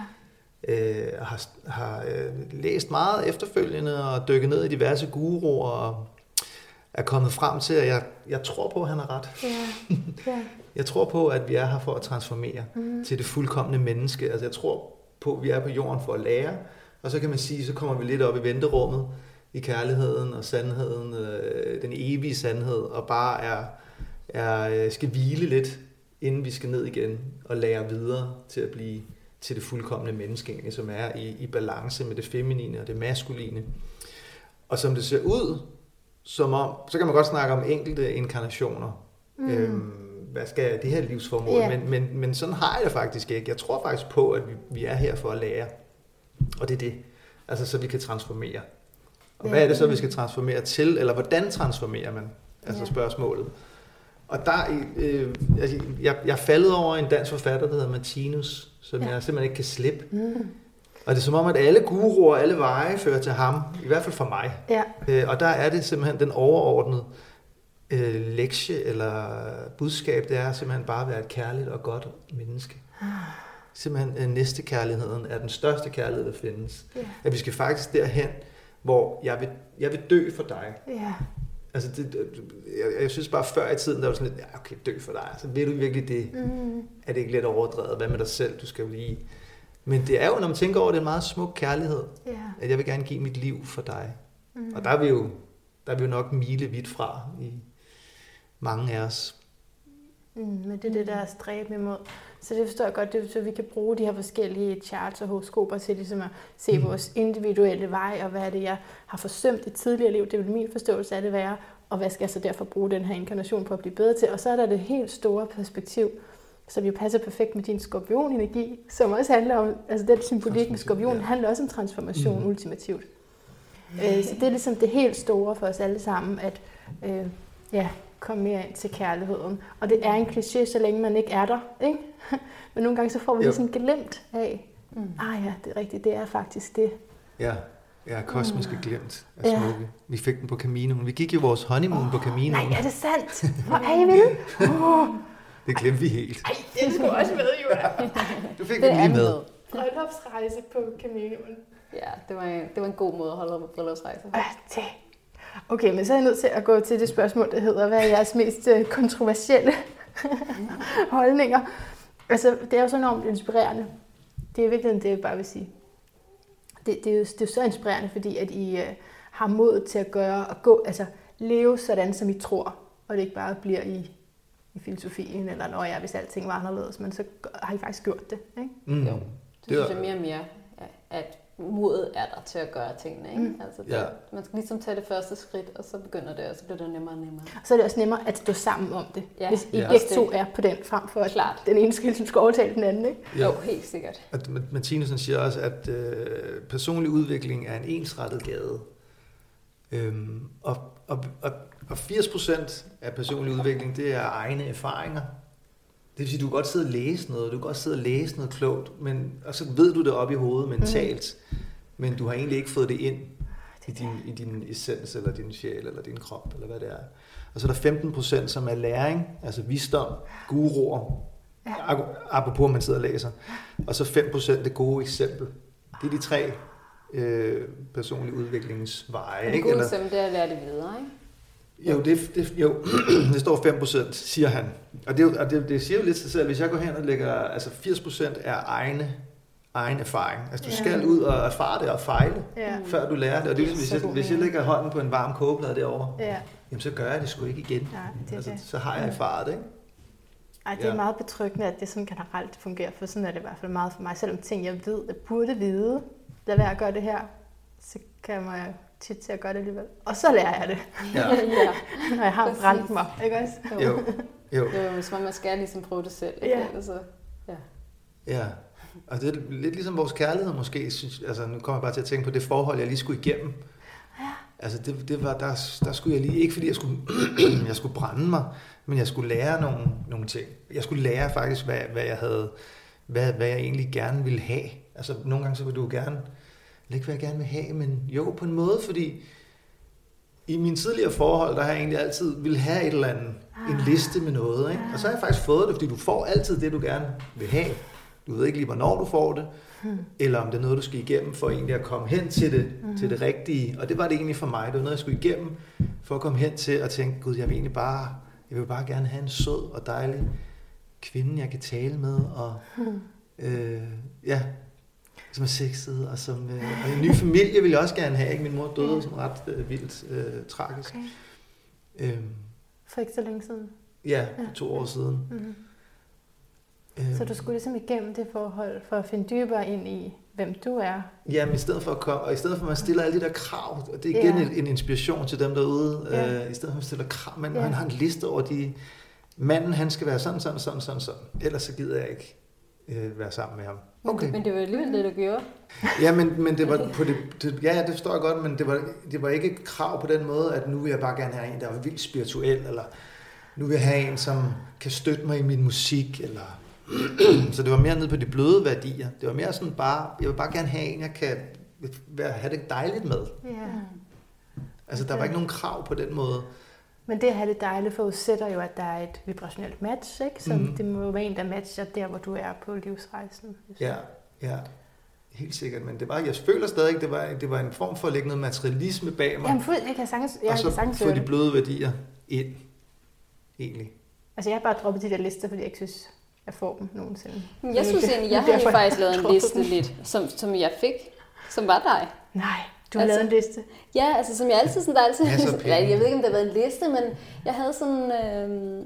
Øh, har har øh, læst meget efterfølgende og dykket ned i diverse guruer og er kommet frem til, at jeg, jeg tror på, at han har ret.
Ja. Ja.
jeg tror på, at vi er her for at transformere mm. til det fuldkommende menneske. Altså, jeg tror på, at vi er på jorden for at lære, og så kan man sige, så kommer vi lidt op i venterummet, i kærligheden og sandheden, øh, den evige sandhed, og bare er, er, øh, skal hvile lidt, inden vi skal ned igen og lære videre til at blive til det fuldkommende menneske, som er i, i balance med det feminine og det maskuline. Og som det ser ud, som om, så kan man godt snakke om enkelte inkarnationer. Mm. Øhm, hvad skal det her livsformål?
Ja.
Men, men, men sådan har jeg det faktisk ikke. Jeg tror faktisk på, at vi, vi er her for at lære. Og det er det. Altså, så vi kan transformere. Og
Ja.
hvad er det så, vi skal transformere til? Eller hvordan transformerer man? Altså
Ja.
spørgsmålet. Og der, øh, altså, jeg, jeg faldet over en dansk forfatter, der hedder Martinus, som
ja.
jeg simpelthen ikke kan slippe.
Mm.
Og det er som om, at alle guruer, alle veje fører til ham. I hvert fald for mig.
Ja.
Øh, og der er det simpelthen den overordnede øh, lektie eller budskab, det er simpelthen bare at være et kærligt og godt menneske. Simpelthen øh, næstekærligheden er den største kærlighed, der findes.
Ja.
At vi skal faktisk derhen, hvor jeg vil, jeg vil dø for dig.
Ja.
Altså, det, det- jeg, jeg synes bare, før i tiden, der var sådan lidt, ja, okay, dø for dig. Altså, vil du virkelig det?
Mm.
Er det ikke lidt overdrevet? Hvad med dig selv? Du skal jo lige... Men det er jo, når man tænker over det, en meget smuk kærlighed.
Ja.
At jeg vil gerne give mit liv for dig.
Mm.
Og der er vi jo, der er vi jo nok mile vidt fra i mange af os.
Mm, men det er det, der er stræben imod. Så det forstår jeg godt, det er, så vi kan bruge de her forskellige charts og horoskoper til ligesom at se
Mm.
vores individuelle vej, og hvad er det, jeg har forsømt i tidligere liv. Det vil min forståelse af det være, og hvad skal jeg så derfor bruge den her inkarnation på at blive bedre til. Og så er der det helt store perspektiv, som jo passer perfekt med din skorpionenergi, som også handler om, altså den symbolik med skorpionen
ja.
handler også om transformation
Mhm.
ultimativt. Øh, så det er ligesom det helt store for os alle sammen, at øh, ja, komme mere ind til kærligheden. Og det er en kliché, så længe man ikke er der. Ikke? Men nogle gange så får vi
Jo.
ligesom glemt af,
Mm.
ah ja, det er rigtigt, det er faktisk det.
Ja, ja kosmiske
Mm.
glemt af
Ja.
smukke. Vi fik den på Caminoen. Vi gik jo vores honeymoon på Caminoen.
Nej, er det sandt? Hvor er I vilde? Oh,
Det glemte vi helt.
det skulle også med, Jura.
Du fik
Det
den
er
lige med.
med.
Bryllupsrejse på Caminoen.
Ja, det var, en, det var en god måde at holde på bryllupsrejse.
Ah, det. Okay, men så er jeg nødt til at gå til det spørgsmål, der hedder, hvad er jeres mest øh, kontroversielle holdninger? Altså, det er jo så enormt inspirerende. Det er virkelig det, jeg bare vil sige. Det, det, er, jo, det er jo så inspirerende, fordi at I øh, har mod til at gøre og gå, altså leve sådan, som I tror, og det ikke bare bliver i, i filosofien, eller når jeg, hvis alting var anderledes, men så har I faktisk gjort det, ikke?
Mm.
Jo. Det
Det
synes jeg mere og mere, at modet er der til at gøre tingene. Ikke?
Mm.
Altså, det,
Ja.
Man skal ligesom tage det første skridt, og så begynder det, og så bliver det nemmere og nemmere.
Så er det også nemmere at stå sammen om det,
Ja,
hvis I
Ja.
begge to er på den, frem for at
Klart.
den ene skal, skal overtale den anden, ikke?
Ja.
Jo, helt sikkert.
Og Martinusen siger også, at øh, personlig udvikling er en ensrettet gade. Øhm, og, og, og, og 80% af personlig udvikling, det er egne erfaringer. Det vil sige, du kan godt sidde og læse noget, du kan godt sidde og læse noget klogt, men, og så ved du det op i hovedet mentalt, mm. men du har egentlig ikke fået det ind i din, i din essens, eller din sjæl, eller din krop, eller hvad det er. Og så er der 15%, som er læring, altså visdom, guruer,
Ja.
apropos man sidder og læser. Og så 5% det gode eksempel. Det er de tre øh, personlige udviklingsveje.
Det
Ikke?
gode
Eller,
eksempel, det er at lære det videre, ikke?
Jo, det, det, jo, det står 5%, siger han. Og, det, og det, det siger jo lidt sig selv, hvis jeg går hen og lægger, altså 80% er egne, egen erfaring. Altså du
Ja.
skal ud og erfare det og fejle,
Ja.
før du lærer det. Og det er ligesom, hvis jeg, hvis jeg lægger hånden på en varm kogeplade derovre,
Ja,
jamen så gør jeg det sgu ikke igen.
nej, det
Altså,
det.
så har jeg erfaret det, ikke?
Ej, det er
Ja.
meget betryggende, at det sådan generelt fungerer, for sådan er det i hvert fald meget for mig. Selvom ting, jeg ved, jeg burde vide, lad være at gøre det her, så kan man tit til at gøre det alligevel. Og så lærer jeg det,
Ja.
ja.
når jeg har
Præcis.
brændt mig, ikke også?
Jo, jo.
Jo, hvis man, man skal ligesom prøve det selv. Ikke?
Ja.
Altså,
Ja, og det er lidt ligesom vores kærlighed måske. Synes, altså, nu kommer jeg bare til at tænke på det forhold, jeg lige skulle igennem.
Ja.
Altså, det, det var, der, der skulle jeg lige, ikke fordi jeg skulle, jeg skulle brænde mig, men jeg skulle lære nogle, nogle ting. Jeg skulle lære faktisk, hvad, hvad jeg havde, hvad, hvad jeg egentlig gerne ville have. Altså, nogle gange så vil du gerne, ikke hvad jeg gerne vil have, men jo, på en måde, fordi i mine tidligere forhold, der har jeg egentlig altid ville have et eller andet, en
Ah.
liste med noget, ikke? Og så har jeg faktisk fået det, fordi du får altid det, du gerne vil have. Du ved ikke lige, hvornår du får det,
Hmm.
eller om det er noget, du skal igennem for egentlig at komme hen til det, mm. til det rigtige. Og det var det egentlig for mig. Det var noget, jeg skulle igennem for at komme hen til at tænke, gud, jeg vil egentlig bare, jeg vil bare gerne have en sød og dejlig kvinde, jeg kan tale med, og
Hmm.
øh, ja, som er sexet, og som øh, og en ny familie vil jeg også gerne have. Ikke? Min mor døde
Ja.
sådan ret øh, vildt øh, tragisk.
Okay.
Øhm,
For ikke så længe siden.
ja, for to år siden.
Mm.
Øhm,
Så du skulle ligesom igennem det forhold for at finde dybere ind i, hvem du er.
Jamen, i stedet for at komme, og i stedet for at man stiller alle de der krav, og det er igen
Ja.
en, en inspiration til dem derude,
Ja.
øh, i stedet for at man stiller krav, men
Ja.
han har en liste over de, manden han skal være sådan, sådan, sådan, sådan, sådan, ellers så gider jeg ikke øh, være sammen med ham. Okay.
Men det var alligevel det, du gjorde.
Ja, men, men det var på det, det, ja, ja, det forstår jeg godt, men det var, det var ikke et krav på den måde, at nu vil jeg bare gerne have en, der er vildt spirituel, eller nu vil jeg have en, som kan støtte mig i min musik, eller... så det var mere ned på de bløde værdier. Det var mere sådan bare, jeg vil bare gerne have en, jeg kan være, have det dejligt med.
Ja.
Altså, der var ikke nogen krav på den måde.
Men det at have det dejligt forudsætter jo, at der er et vibrationelt match, ikke? Så mm. det må jo være en, der matcher der, hvor du er på livsrejsen.
Ja, ja. Helt sikkert, men det var, jeg føler stadig, det var, det var en form for at lægge noget materialisme bag mig,
Jamen, fuld, jeg kan sagtens, jeg
og
kan
så
sagtens
få de
det.
bløde værdier ind, egentlig.
Altså, jeg har bare droppet de der lister, fordi jeg ikke synes, jeg får dem nogensinde.
Men Jeg synes egentlig, jeg jo
derfor,
faktisk lavet en liste lidt, som, som jeg fik, som var dig.
Nej, du har
Altså-
lavet en liste.
Ja, altså som jeg altid sådan, der er altid, ja, jeg ved ikke, om det har været en liste, men jeg havde sådan, øh,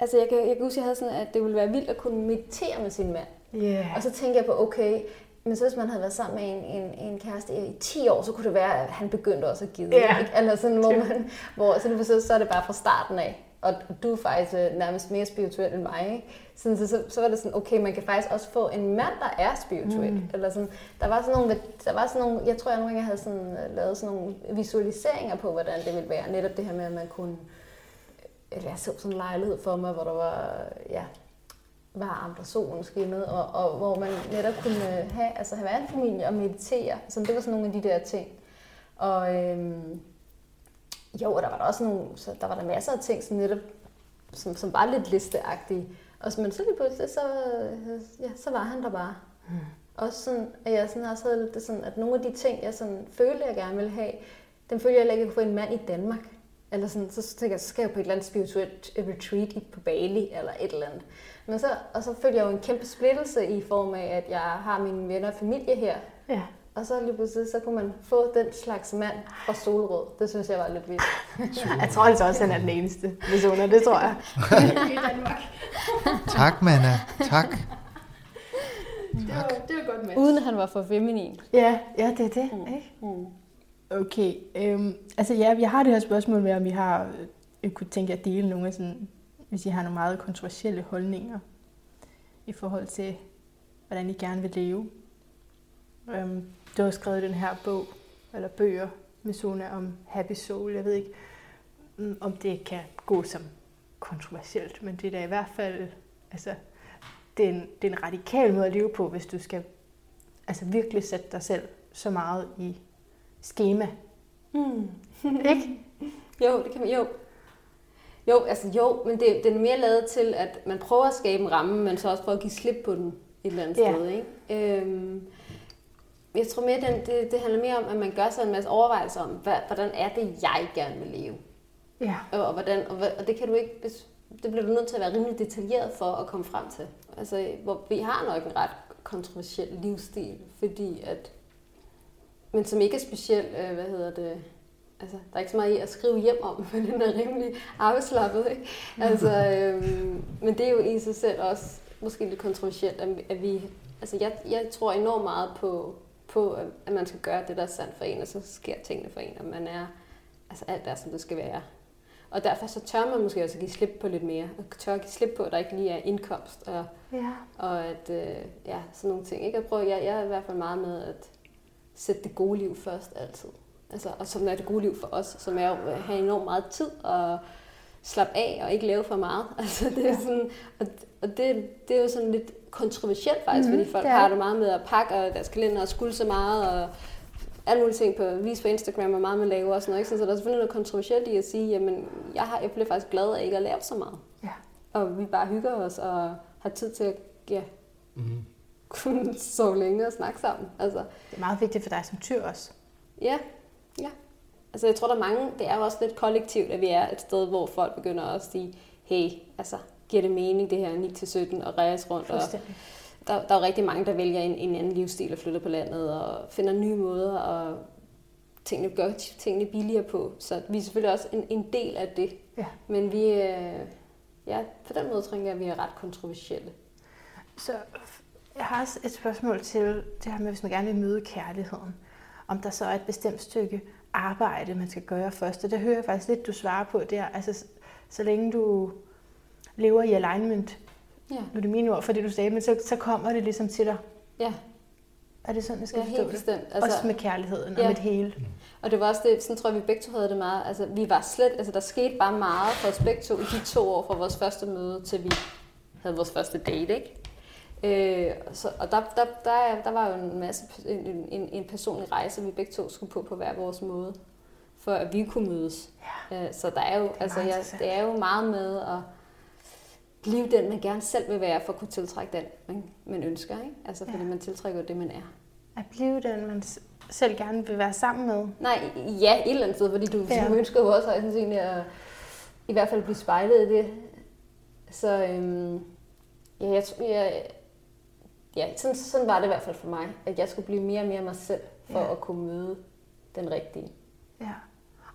altså jeg kan, jeg kan huske, jeg havde sådan, at det ville være vildt at kunne meditere med sin mand.
Yeah.
Og så tænkte jeg på, okay, men så hvis man havde været sammen med en, en, en kæreste i 10 år, så kunne det være, at han begyndte også at give.
Ja.
Ikke? Eller sådan, hvor, man, hvor så, lige så, så er det bare fra starten af. Og du er faktisk øh, nærmest mere spirituel end mig. Ikke? Sådan, så, så, så var det sådan, okay, man kan faktisk også få en mand, der er spirituel. Mm. Eller sådan, der var sådan nogle, der var sådan nogle, jeg tror, jeg nogle gange havde sådan, øh, lavet sådan nogle visualiseringer på, hvordan det ville være. Netop det her med, at man kunne, eller jeg så sådan en lejlighed for mig, hvor der var, ja, varmt og solen skinnede, og, og hvor man netop kunne have, altså have en familie og meditere. Så det var sådan nogle af de der ting. Og øhm, jo, og der var der også nogle, så der var der masser af ting, som netop, som, som var lidt listeagtige. Og, så- men så lige pludselig, så, øh, ja, så var han der bare. Mm. Også sådan, at jeg sådan også havde det sådan, at nogle af de ting, jeg sådan følte, jeg gerne ville have, dem følte jeg heller ikke, jeg kunne få en mand i Danmark. Eller sådan, så tænkte jeg, så skal jeg på et eller andet spirituelt retreat i- på Bali, eller et eller andet. Men så, og så følte jeg jo en kæmpe splittelse i form af, at jeg har mine venner og familie her.
Ja.
Og så lige pludselig, så kunne man få den slags mand fra Solrød. Det synes jeg var lidt vildt.
Jeg tror altså også, han er den eneste missioner. Det tror jeg.
Tak, Manna. Tak.
Det var, det var godt med.
Uden at han var for feminin.
Ja, ja, det er det. Mm. Ikke?
Mm.
Okay. Øhm, altså ja, jeg har det her spørgsmål med, om vi har øh, kunne tænke at dele nogle af sådan, hvis I har nogle meget kontroversielle holdninger i forhold til, hvordan I gerne vil leve. Øhm, du har skrevet den her bog, eller bøger med Sona om Happy Soul. Jeg ved ikke, mm, om det kan gå som kontroversielt, men det er da i hvert fald, altså, det er en, det er en radikal måde at leve på, hvis du skal altså virkelig sætte dig selv så meget i schema.
Mm.
Ikke?
Jo, det kan man, jo. Jo, altså jo, men det, det er mere lavet til, at man prøver at skabe en ramme, men så også prøver at give slip på den et eller andet
Ja.
sted. Ikke? Øhm, jeg tror mere, den, det, det handler mere om, at man gør sig en masse overvejelser om, hvad, hvordan er det, jeg gerne vil leve.
Ja.
Og, og, hvordan, og, og det kan du ikke, det bliver du nødt til at være rimelig detaljeret for at komme frem til. Altså, hvor vi har nok en ret kontroversiel livsstil, fordi at, men som ikke er speciel, øh, hvad hedder det, altså, der er ikke så meget i at skrive hjem om, men den er rimelig afslappet, ikke? Altså, øhm, men det er jo i sig selv også måske lidt kontroversielt, at vi- at vi, altså jeg, jeg tror enormt meget på, på, at man skal gøre det, der er sandt for en, og så sker tingene for en, og man er, altså alt er, som det skal være. Og derfor så tør man måske også give slip på lidt mere, og tør give slip på, at der ikke lige er indkomst, og,
Ja.
og at, øh, ja, sådan nogle ting. Ikke? Jeg, prøver, jeg, jeg er i hvert fald meget med at sætte det gode liv først altid. Altså, og som er det gode liv for os, som er at have enormt meget tid og slappe af og ikke lave for meget. Altså, det er sådan, og, og det, det er jo sådan lidt kontroversielt faktisk, mm, fordi folk
det er
har
det.
meget med at pakke og deres kalender og skulle så meget og alle mulige ting på vis på Instagram og meget med lave og sådan noget. Ikke? Så der er selvfølgelig noget kontroversielt i at sige, jamen jeg, har, jeg bliver faktisk glad af ikke at lave så meget.
Ja.
Og vi bare hygger os og har tid til at ja,
Mm.
kunne sove længe og snakke sammen. Altså,
Det er meget vigtigt for dig som tyr også.
ja, ja. Altså, jeg tror, der er mange, det er jo også lidt kollektivt, at vi er et sted, hvor folk begynder at sige, hey, altså, giver det mening, det her 9-17 og rejse rundt? Og der, der er jo rigtig mange, der vælger en, en anden livsstil og flytter på landet og finder nye måder og tingene, gør tingene billigere på. Så vi er selvfølgelig også en, en del af det.
Ja.
Men vi, øh, ja, på den måde tror jeg, at vi er ret kontroversielle.
Så Jeg har også et spørgsmål til det her med, hvis man gerne vil møde kærligheden. Om der så er et bestemt stykke arbejde, man skal gøre først. Og det hører jeg faktisk lidt, du svarer på der. Altså, så længe du lever i alignment,
Ja.
nu er det mine ord for det, du sagde, men så, så kommer det ligesom til dig.
Ja,
Er det sådan, jeg skal
ja
forstå
helt
det?
bestemt.
Altså, også med kærligheden og
ja.
med det hele.
Og det var også det, sådan tror jeg, vi begge to havde det meget. Altså, vi var slet, altså der skete bare meget for os begge to i de to år fra vores første møde, til vi havde vores første date, ikke? Øh, så, og der, der, der, der var jo en masse, en, en, en personlig rejse, vi begge to skulle på på hver vores måde, for at vi kunne mødes. Ja. Øh, så der er jo,
er
altså,
meget
jeg, det er jo meget med at blive den, man gerne selv vil være, for at kunne tiltrække den, man, man ønsker, ikke? Altså, fordi
Ja.
man tiltrækker det, man er.
At blive den, man selv gerne vil være sammen med.
Nej, ja, et eller andet sted, fordi du,
Ja.
du ønsker jo også højst sandsynligt at i hvert fald blive spejlet i det. Så øhm, ja, jeg, jeg, ja sådan, sådan var det i hvert fald for mig, at jeg skulle blive mere og mere mig selv, for
ja.
at kunne møde den rigtige.
Ja.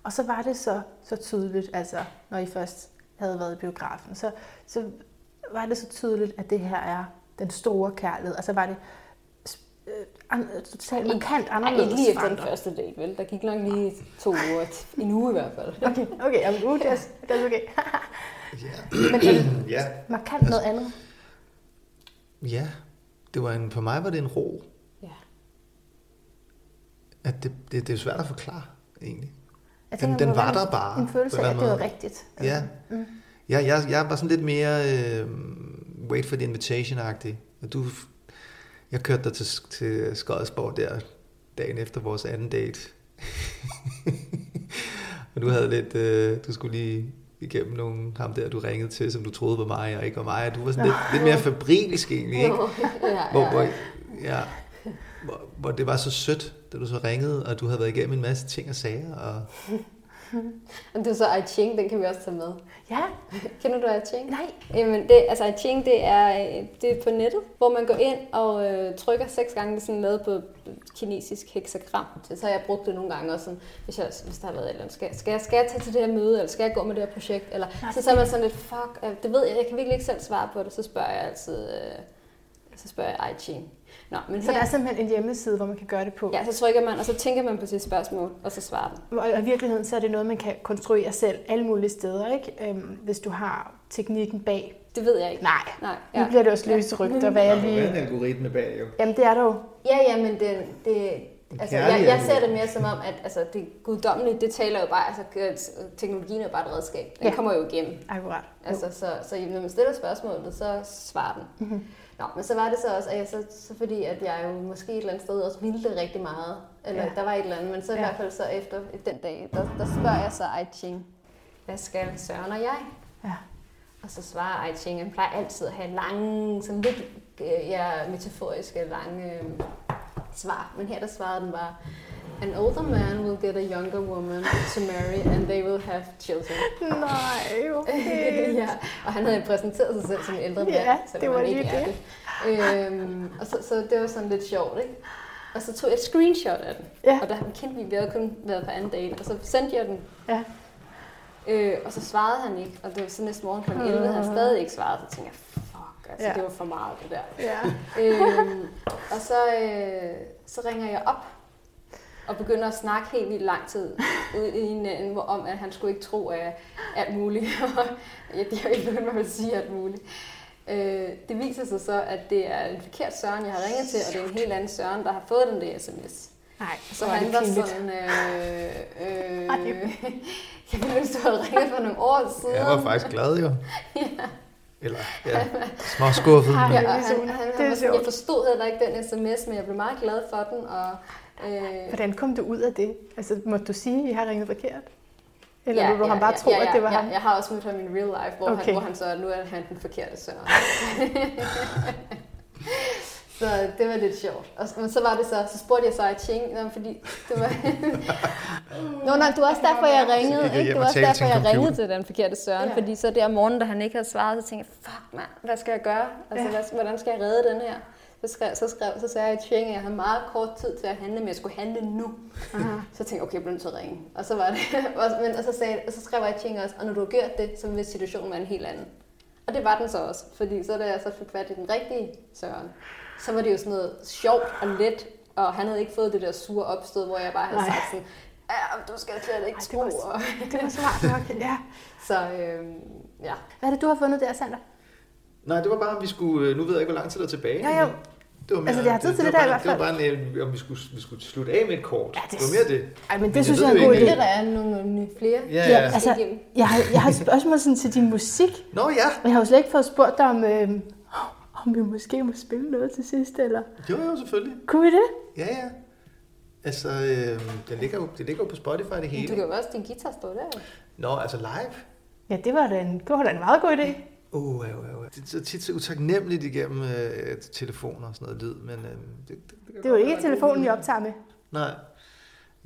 Og så var det så, så tydeligt, altså når I først havde været i biografen, så, så var det så tydeligt, at det her er den store kærlighed. Altså var det øh, totalt markant anderledes
ikke lige efter den første date, vel? Der gik nok lige to uger, en uge i hvert fald.
Okay, okay, jamen, uh, det, er, det er okay.
Ja.
Men det
ja.
markant noget andet?
Ja. Det var en, for mig var det en ro.
Ja.
At det, det, det er svært at forklare, egentlig.
Jeg
Jamen,
det
den
må
var der bare,
En følelse af, at det var rigtigt.
Ja.
Mm.
Jeg, jeg, jeg var sådan lidt mere øh, wait for the invitation-agtig. Og du, jeg kørte dig til, til Skodsborg der dagen efter vores anden date. og du havde lidt, øh, du skulle lige igennem nogle, ham der, du ringede til, som du troede var mig og ikke var mig. Og du var sådan lidt, lidt mere fabrilsk egentlig, ikke?
ja,
Hvor,
ja.
hvor, ja, hvor, hvor det var så sødt, da du så ringede, og du havde været igennem en masse ting og sager. Og,
Og det er så I Ching, den kan vi også tage med.
Ja,
Kender du I Ching?
nej.
Jamen, det, altså I Ching, det er, øh, det er på nettet, hvor man går ind og øh, trykker seks gange, det er sådan lavet på kinesisk hexagram. Så har jeg brugt det nogle gange også, sådan, hvis, jeg, hvis der har været et eller andet. Skal, skal, jeg, skal jeg tage til det her møde, eller skal jeg gå med det her projekt? Eller,
Nej,
så, så er man sådan lidt, fuck, øh, det ved jeg, jeg kan virkelig ikke selv svare på det. Så spørger jeg altid, øh, så spørger jeg I Ching. Nå, men
Så der er
her,
simpelthen en hjemmeside, hvor man kan gøre det på.
ja, så trykker man, og så tænker man på sit spørgsmål, og så svarer den.
Og i virkeligheden så er det noget, man kan konstruere selv alle mulige steder, ikke? Øhm, hvis du har teknikken bag.
Det ved jeg ikke.
Nej,
Nej,
nu bliver det også løse rygter, hvad jeg lige...
algoritme bag jo.
Jamen, det er der jo.
Ja, ja, men det, det, altså, jeg, jeg ser det mere som om, at altså, det guddommelige, det taler jo bare, altså teknologien er bare et redskab. Den
Ja.
ja. kommer jo igennem.
Akkurat.
Altså, så, så når man stiller spørgsmålet, så svarer den.
Mm-hmm.
Nå, men så var det så også, at jeg så, så fordi, at jeg jo måske et eller andet sted også ville det rigtig meget. Eller
Ja.
der var et eller andet, men så i
Ja.
hvert fald så efter den dag, der, der spørger jeg så I Ching, hvad skal Søren og jeg?
Ja.
Og så svarer I Ching, han plejer altid at have lange, sådan lidt øh, ja, metaforiske lange øh, svar. Men her der svarede den bare, An older man will get a younger woman to marry, and they will have children.
Nej, okay.
ja, og han havde præsenteret sig selv som en ældre mand,
Ja,
selvom
det var lige det.
det. Øhm, og så, så det var sådan lidt sjovt, ikke? Og så tog jeg et screenshot af den.
Ja.
Og der kendte vi, vi havde kun været på anden date, og så sendte jeg den.
Ja.
Øh, og så svarede han ikke, og det var så næste morgen kl. 11, havde han stadig ikke svaret. Så tænkte jeg, fuck, altså
ja.
det var for meget det der.
Ja.
øhm, og så, øh, så ringer jeg op og begynder at snakke helt vildt lang tid ud i hinanden, hvor- om at han skulle ikke tro af alt muligt. ja, de har ikke begyndt at sige alt muligt. Øh, det viser sig så, at det er en forkert Søren, jeg har ringet til, og det er en helt anden Søren, der har fået den der sms.
Nej,
Så han
det
var
pinligt.
sådan, øh, øh,
Ej.
jeg ville ønske, du havde ringet for nogle år siden.
Jeg var faktisk glad jo. Eller, ja, små skuffet.
Ja,
det er
han,
sjovt.
han,
Det
han,
er
jeg forstod heller ikke den sms, men jeg blev meget glad for den. Og, øh,
Hvordan kom du ud af det? Altså, måtte du sige, at I har ringet forkert? Eller ja, du ja, ham bare
ja,
tro,
ja, ja,
at det var
ja,
ham?
Jeg har også mødt ham i real life, hvor,
Okay.
han, hvor han så, nu er han den forkerte søn. så det var lidt sjovt. Og, men så var det så, så spurgte jeg så i Ching, fordi det var... Nå, nej, det var også derfor, jeg ringede, ikke? Det var
og
også derfor, jeg ringede til den forkerte Søren,
Ja.
fordi så der om morgenen, da han ikke havde svaret, så tænkte jeg, fuck mand, hvad skal jeg gøre? Altså,
Ja.
hvad, hvordan skal jeg redde den her? Så, skrev, så, skrev, så sagde jeg Ching, at jeg havde meget kort tid til at handle, men jeg skulle handle nu.
Aha.
Så jeg tænkte okay, jeg bliver nødt til at ringe. Og så var det, og, men, og, så sagde, og så skrev jeg Ching også, og når du har gjort det, så vil situationen være en helt anden. Og det var den så også, fordi så da jeg så fik fat i den rigtige Søren, så var det jo sådan noget sjovt og let, og han havde ikke fået det der sure opstød, hvor jeg bare havde
Nej.
sagt sådan, ja, du skal slet ikke
Ej, det
tro.
var-
Og,
Det var smart nok, ja.
så øhm, ja.
Hvad er det, du har fundet der, Sander?
Nej, det var bare, om vi skulle... øh, Nu ved jeg ikke, hvor lang tid der er tilbage.
Jo, jo.
Men Det var mere,
Altså, det har tid til det
var
der i hvert fald.
Det var bare, en, øh, om vi skulle, vi skulle slutte af med et kort.
Ja,
det,
det
det var mere det.
Ej, men
Men
det synes
jeg
jeg er en god idé.
Det der er nogle nye flere.
Ja,
Ja,
ja.
altså, jeg har, jeg har et spørgsmål sådan til din musik.
Nå ja.
Men jeg har jo slet ikke fået spurgt dig om, øh, om vi måske må spille noget til sidst, eller
Jo, jo, selvfølgelig.
kunne vi det?
Ja, ja. Altså, øh, det, ligger jo, det ligger jo på Spotify det
Du
hele.
kan jo også, din guitar står der.
Nå, altså live.
Ja, det var da en, det var da en meget god idé.
Uh, ja, ja. Det er så tit så utaknemmeligt igennem øh, telefoner og sådan noget lyd, men øh, det, det, det,
Det er jo ikke telefonen, vi optager med.
Nej.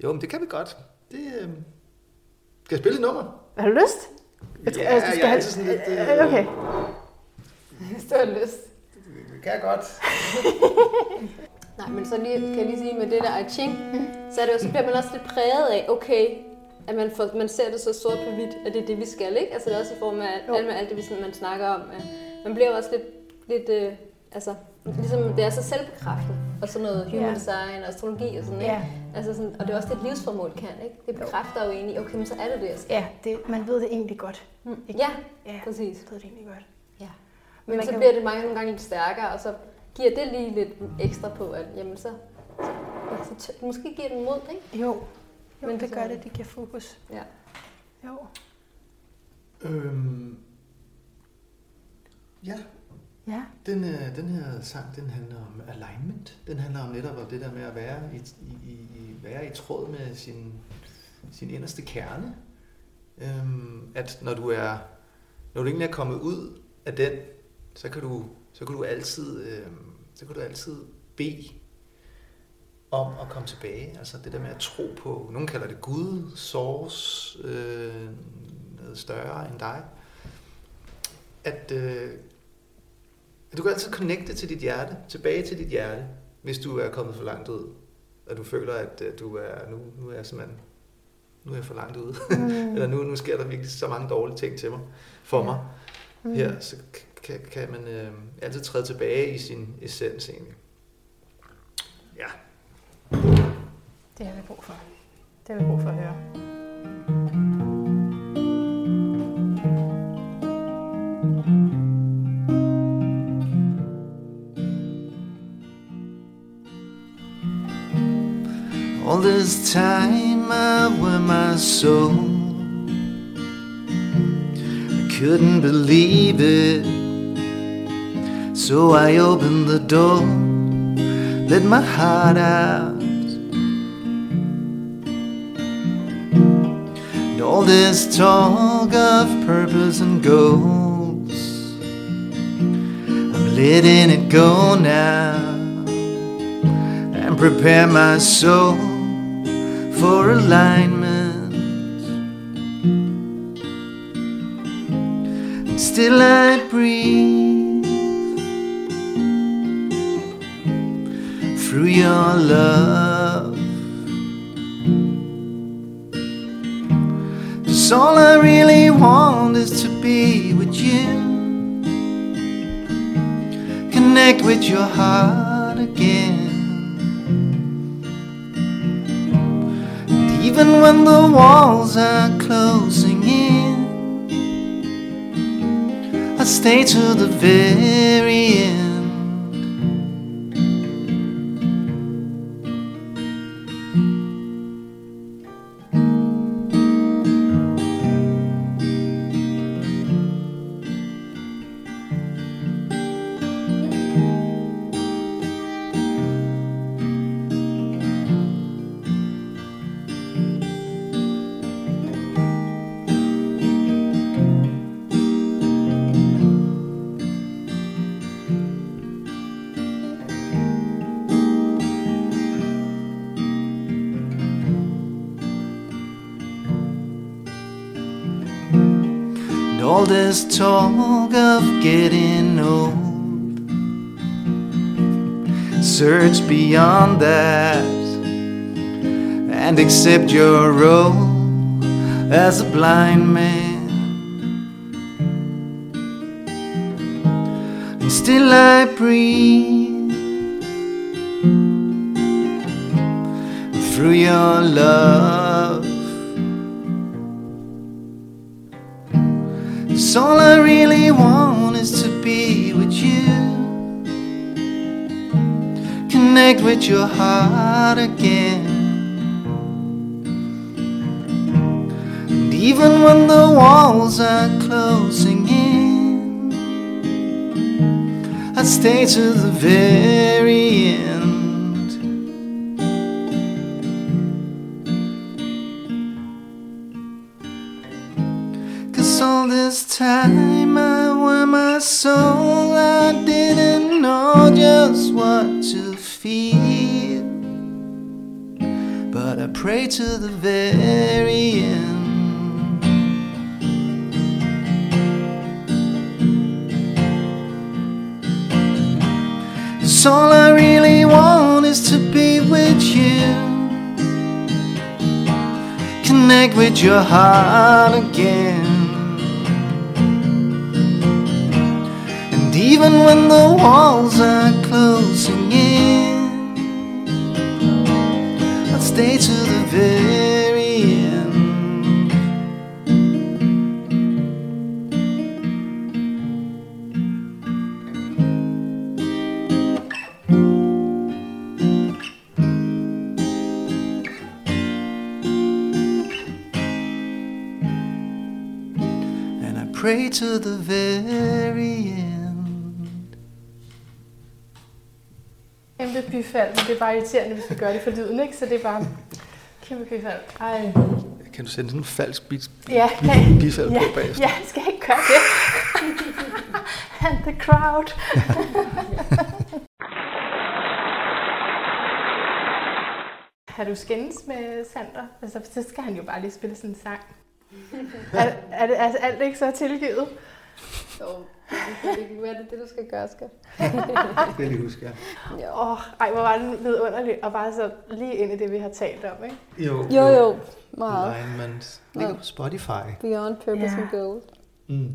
Jo, men det kan vi godt. Det, øh, skal jeg spille et nummer?
Har du lyst? Jeg tror-
Ja,
altså, du skal
jeg er
have-
altid sådan lidt...
Øh, Okay.
Hvis du har lyst.
Det kan jeg godt.
Nej, men så lige, kan jeg lige sige med det der I ching, så, er det jo, så bliver man også lidt præget af, okay, at man, får, man ser det så sort på hvidt, at det er det, vi skal, ikke? Altså det er også i form af alt, med alt det, vi sådan, man snakker om. at Man bliver også lidt, lidt øh, altså, ligesom det er så selvbekræftet, og sådan noget human design og astrologi og sådan, ikke?
Ja,
Altså sådan, og det er også det, et livsformål kan, ikke? Det bekræfter jo egentlig, okay, men så er det det, jeg skal.
ja det, man ved det egentlig godt.
Mm.
Ikke?
Ja,
Ja,
præcis.
man ved det egentlig godt.
Ja.
Men
Men, så
kan-
bliver det mange nogle gange lidt stærkere, og så giver det lige lidt ekstra på, at jamen så, så, så måske giver den mod, ikke?
Jo, jo
Men
det
det
gør det. Det giver fokus.
Ja.
Jo.
Øhm, ja,
Ja.
den, øh, den her sang, den handler om alignment. Den handler om netop om det der med at være i, i, i, være i tråd med sin, sin inderste kerne. Øhm, at når du er når du egentlig er kommet ud af den, så kan du, så kan du altid, øhm, så kan du altid bede om at komme tilbage. Altså det der med at tro på, nogen kalder det Gud, source, øh, noget større end dig. At, øh, at du kan altid connecte til dit hjerte, tilbage til dit hjerte, hvis du er kommet for langt ud. Og du føler, at øh, du er, nu, nu er jeg simpelthen, nu er jeg for langt ude.
Mm.
Eller nu, nu sker der virkelig så mange dårlige ting til mig, for mig.
Mm.
Her, så kan, kan man øh, altid træde tilbage i sin essens egentlig.
Det har vi brug for. Det har vi brug for at høre.
All this time I wear my soul. I couldn't believe it. So I opened the door, let my heart out. All this talk of purpose and goals, I'm letting it go now and prepare my soul for alignment. And still I breathe through your love. Cause all I really want is to be with you. Connect with your heart again. And even when the walls are closing in, I stay to the very end. all this talk of getting old. Search beyond that and accept your role as a blind man. And still I breathe through your love. So all I really want is to be with you. Connect with your heart again. And even when the walls are closing in, I'd stay to the very end. Soul, I didn't know just what to feel. But I pray to the very end. All I really want is to be with you. Connect with your heart again. Even when the walls are closing in, I'll stay to the very end. And I pray to the very end.
Kæmpe byfald, men det er bare irriterende, hvis vi gør det for lyden, ikke? Så det er bare kæmpe byfald. Ej.
Kan du sende sådan en falsk bit,
Ja, kan
bifald
ja,
på bagefter?
ja, skal jeg ikke gøre det? And the crowd. Har du skændes med Sander? Altså, så skal han jo bare lige spille sådan en sang. er, er, det, er alt ikke så tilgivet?
Jo, det kan være det, det, du skal gøre, skat.
Det kan jeg lige huske, ja.
Jo.
Åh, oh, ej, hvor var den vidunderlig. Og bare så lige ind i det, vi har talt om, ikke?
Jo,
Jo, jo. Meget.
Alignment. Ligger på Spotify.
Beyond Purpose
Ja.
and Gold.
Mm.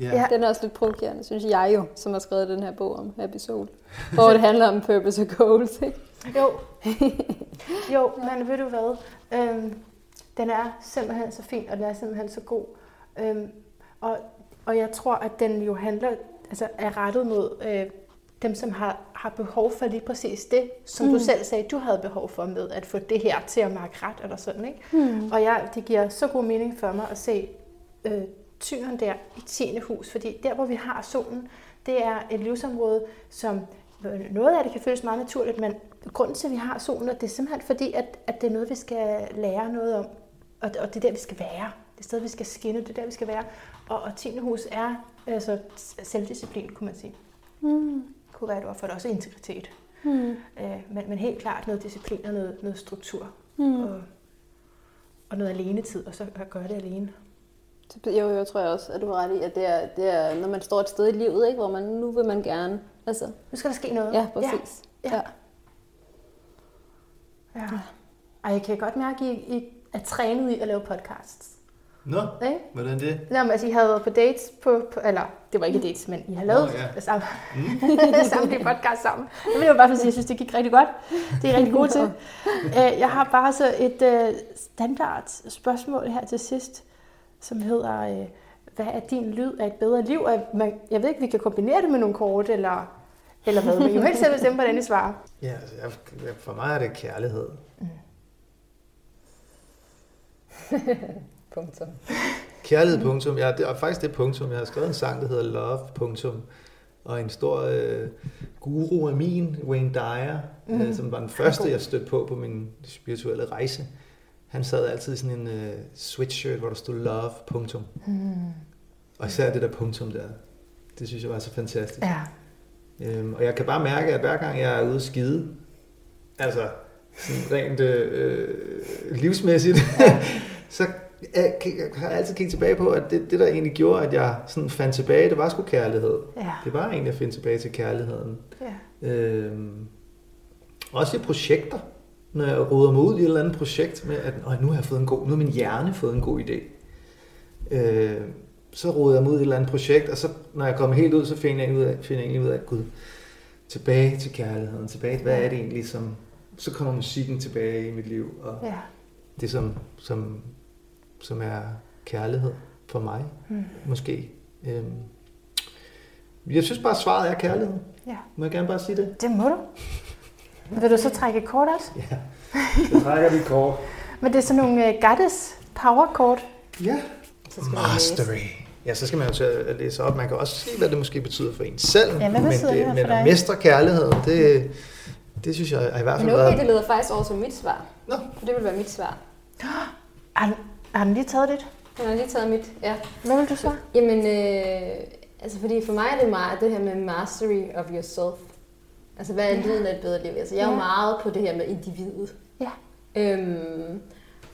Ja.
Ja.
Den er også lidt provokerende, synes jeg jo, som har skrevet den her bog om Happy Soul. Hvor det handler om purpose og goals, ikke?
Jo, jo men ved du hvad? Øhm, den er simpelthen så fin, og den er simpelthen så god. Øhm, og, og jeg tror, at den jo handler, altså er rettet mod øh, dem, som har, har behov for lige præcis det, som mm. du selv sagde, du havde behov for med at få det her til at mærke ret, eller sådan, ikke?
Mm.
Og jeg, det giver så god mening for mig at se øh, tyren der i 10. hus, fordi der, hvor vi har solen, det er et livsområde, som noget af det kan føles meget naturligt, men grunden til, at vi har solen, det er simpelthen fordi, at, at det er noget, vi skal lære noget om, og, og det er der, vi skal være. Det er sted, vi skal skinne, det er der, vi skal være. Og, og 10. hus er altså selvdisciplin, kunne man sige.
Mm.
Kunne være et ord for det også integritet.
Mm.
Øh, men, men helt klart noget disciplin og noget, noget struktur.
Mm.
Og, og noget alenetid, og så at gøre det alene.
Jo, jo, tror jeg også, at du har ret i, at det er, det er, når man står et sted i livet, ikke, hvor man nu vil man gerne. Altså,
Nu skal der ske noget.
ja, præcis.
Ja. Ja. Ej, jeg kan godt mærke, at I, I er trænet i at lave podcasts.
Nå,
Ikke?
hvordan det?
Nå, men altså, I havde været på dates på, på eller det var ikke dates, men I har lavet
Nå, ja.
oh, sammen, samtlige podcast sammen. Det vil jeg bare sige, jeg synes, det gik rigtig godt. Det er rigtig gode til. Øh, Jeg har bare så et øh, standard spørgsmål her til sidst, som hedder, øh, hvad er din lyd af et bedre liv? Og man- Jeg ved ikke, vi kan kombinere det med nogle kort, eller, eller hvad. Men I må helt selv bestemme, hvordan I svarer.
Ja, altså, jeg, for mig er det kærlighed.
Punktum.
Kærlighed, punktum. Ja, det er faktisk det punktum. Jeg har skrevet en sang, der hedder Love, punktum. Og en stor øh, guru af min, Wayne Dyer, mm. øh, som var den første, jeg stødte på på min spirituelle rejse. Han sad altid i sådan en øh, sweatshirt, hvor der stod Love, punktum.
Mm.
Og især det der punktum der, det synes jeg var så fantastisk.
Ja.
Øhm, og jeg kan bare mærke, at hver gang jeg er ude at skide, altså sådan rent øh, livsmæssigt, så jeg, jeg har altid kigget tilbage på, at det, det der egentlig gjorde, at jeg sådan fandt tilbage, det var sgu kærlighed.
Ja.
Det var egentlig at finde tilbage til kærligheden.
ja.
Øhm, også i projekter, når jeg roder mig ud i et eller andet projekt med, at nu har jeg fået en god, nu har min hjerne fået en god idé. Øh, så roder jeg mig ud i et eller andet projekt, og så når jeg kommer helt ud, så finder jeg, ud af, finder jeg egentlig ud af, gud, tilbage til kærligheden, tilbage til, hvad er det egentlig, som, så kommer musikken tilbage i mit liv, og
Ja.
det som, som, som er kærlighed for mig,
Mm.
måske. Øhm, jeg synes bare, at svaret er kærlighed.
Ja.
Må jeg gerne bare sige det?
Det må du. Vil du så trække et kort også?
Ja, så trækker vi kort.
Men det er sådan nogle uh, Goddess Power kort.
Ja.
Så skal.
Mastery. Ja, så skal man jo til at læse op. Man kan også sige, hvad det måske betyder for en selv.
Ja,
men
det for
men at mestre kærligheden, det, det synes jeg er i hvert fald
Men okay,
været...
det leder faktisk over som mit svar.
Nå.
For det vil være mit svar.
Har, den- har den lige taget dit?
Han har lige taget mit, ja.
Hvad vil du svare?
Jamen, øh, altså fordi for mig er det meget det her med mastery of yourself. Altså, hvad er
Ja.
lyden af et bedre liv? Altså, jeg er jo
Ja.
meget på det her med individet.
Ja.
Øhm,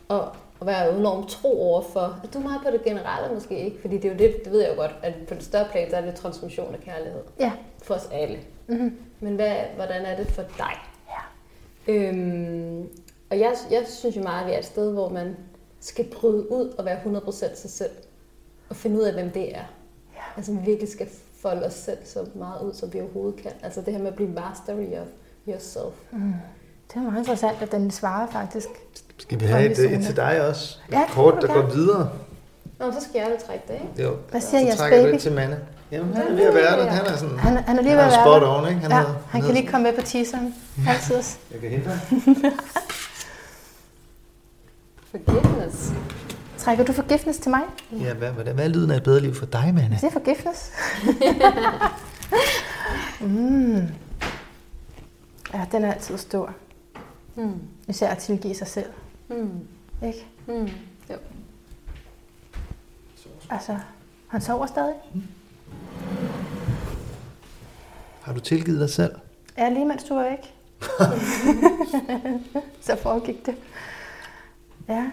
og, og være enormt tro over for. Du er meget på det generelle måske ikke, fordi det er jo det, det ved jeg jo godt, at på det større plan, så er det transmission af kærlighed.
Ja.
For os alle.
Mm-hmm.
Men hvad, hvordan er det for dig?
Ja.
Øhm, og jeg, jeg synes jo meget, at vi er et sted, hvor man skal bryde ud og være 100% sig selv. Og finde ud af, hvem det er.
Ja.
Altså vi virkelig skal folde os selv så meget ud, som vi overhovedet kan. Altså det her med at blive mastery of yourself.
Mm. Det er meget interessant, at den svarer faktisk.
Skal vi have et, et til dig også? Et
Ja,
kort, der går videre.
Nå, så skal jeg vel trække det, ikke?
Jo.
Hvad siger
så du
baby?
et til Manne. Jamen, han er ved at være der. Han er sådan...
Han, han er lige
han
ved
er
at være
spot on, ikke? Han
ja,
er,
han kan lige komme med på teaseren. Altid.
Jeg kan hente ham.
Forgiveness.
Trækker du forgiftnes til mig?
Ja, hvad, hvad, hvad er lyden af et bedre liv for dig, Manne?
Det er forgiftnes. mm. Ja, den er altid stor.
Hmm.
Især at tilgive sig selv.
Hmm.
Ikke?
Hmm. Jo.
Altså, han sover stadig.
Har du tilgivet dig selv?
Ja, lige mens du var væk. så foregik det. Ja.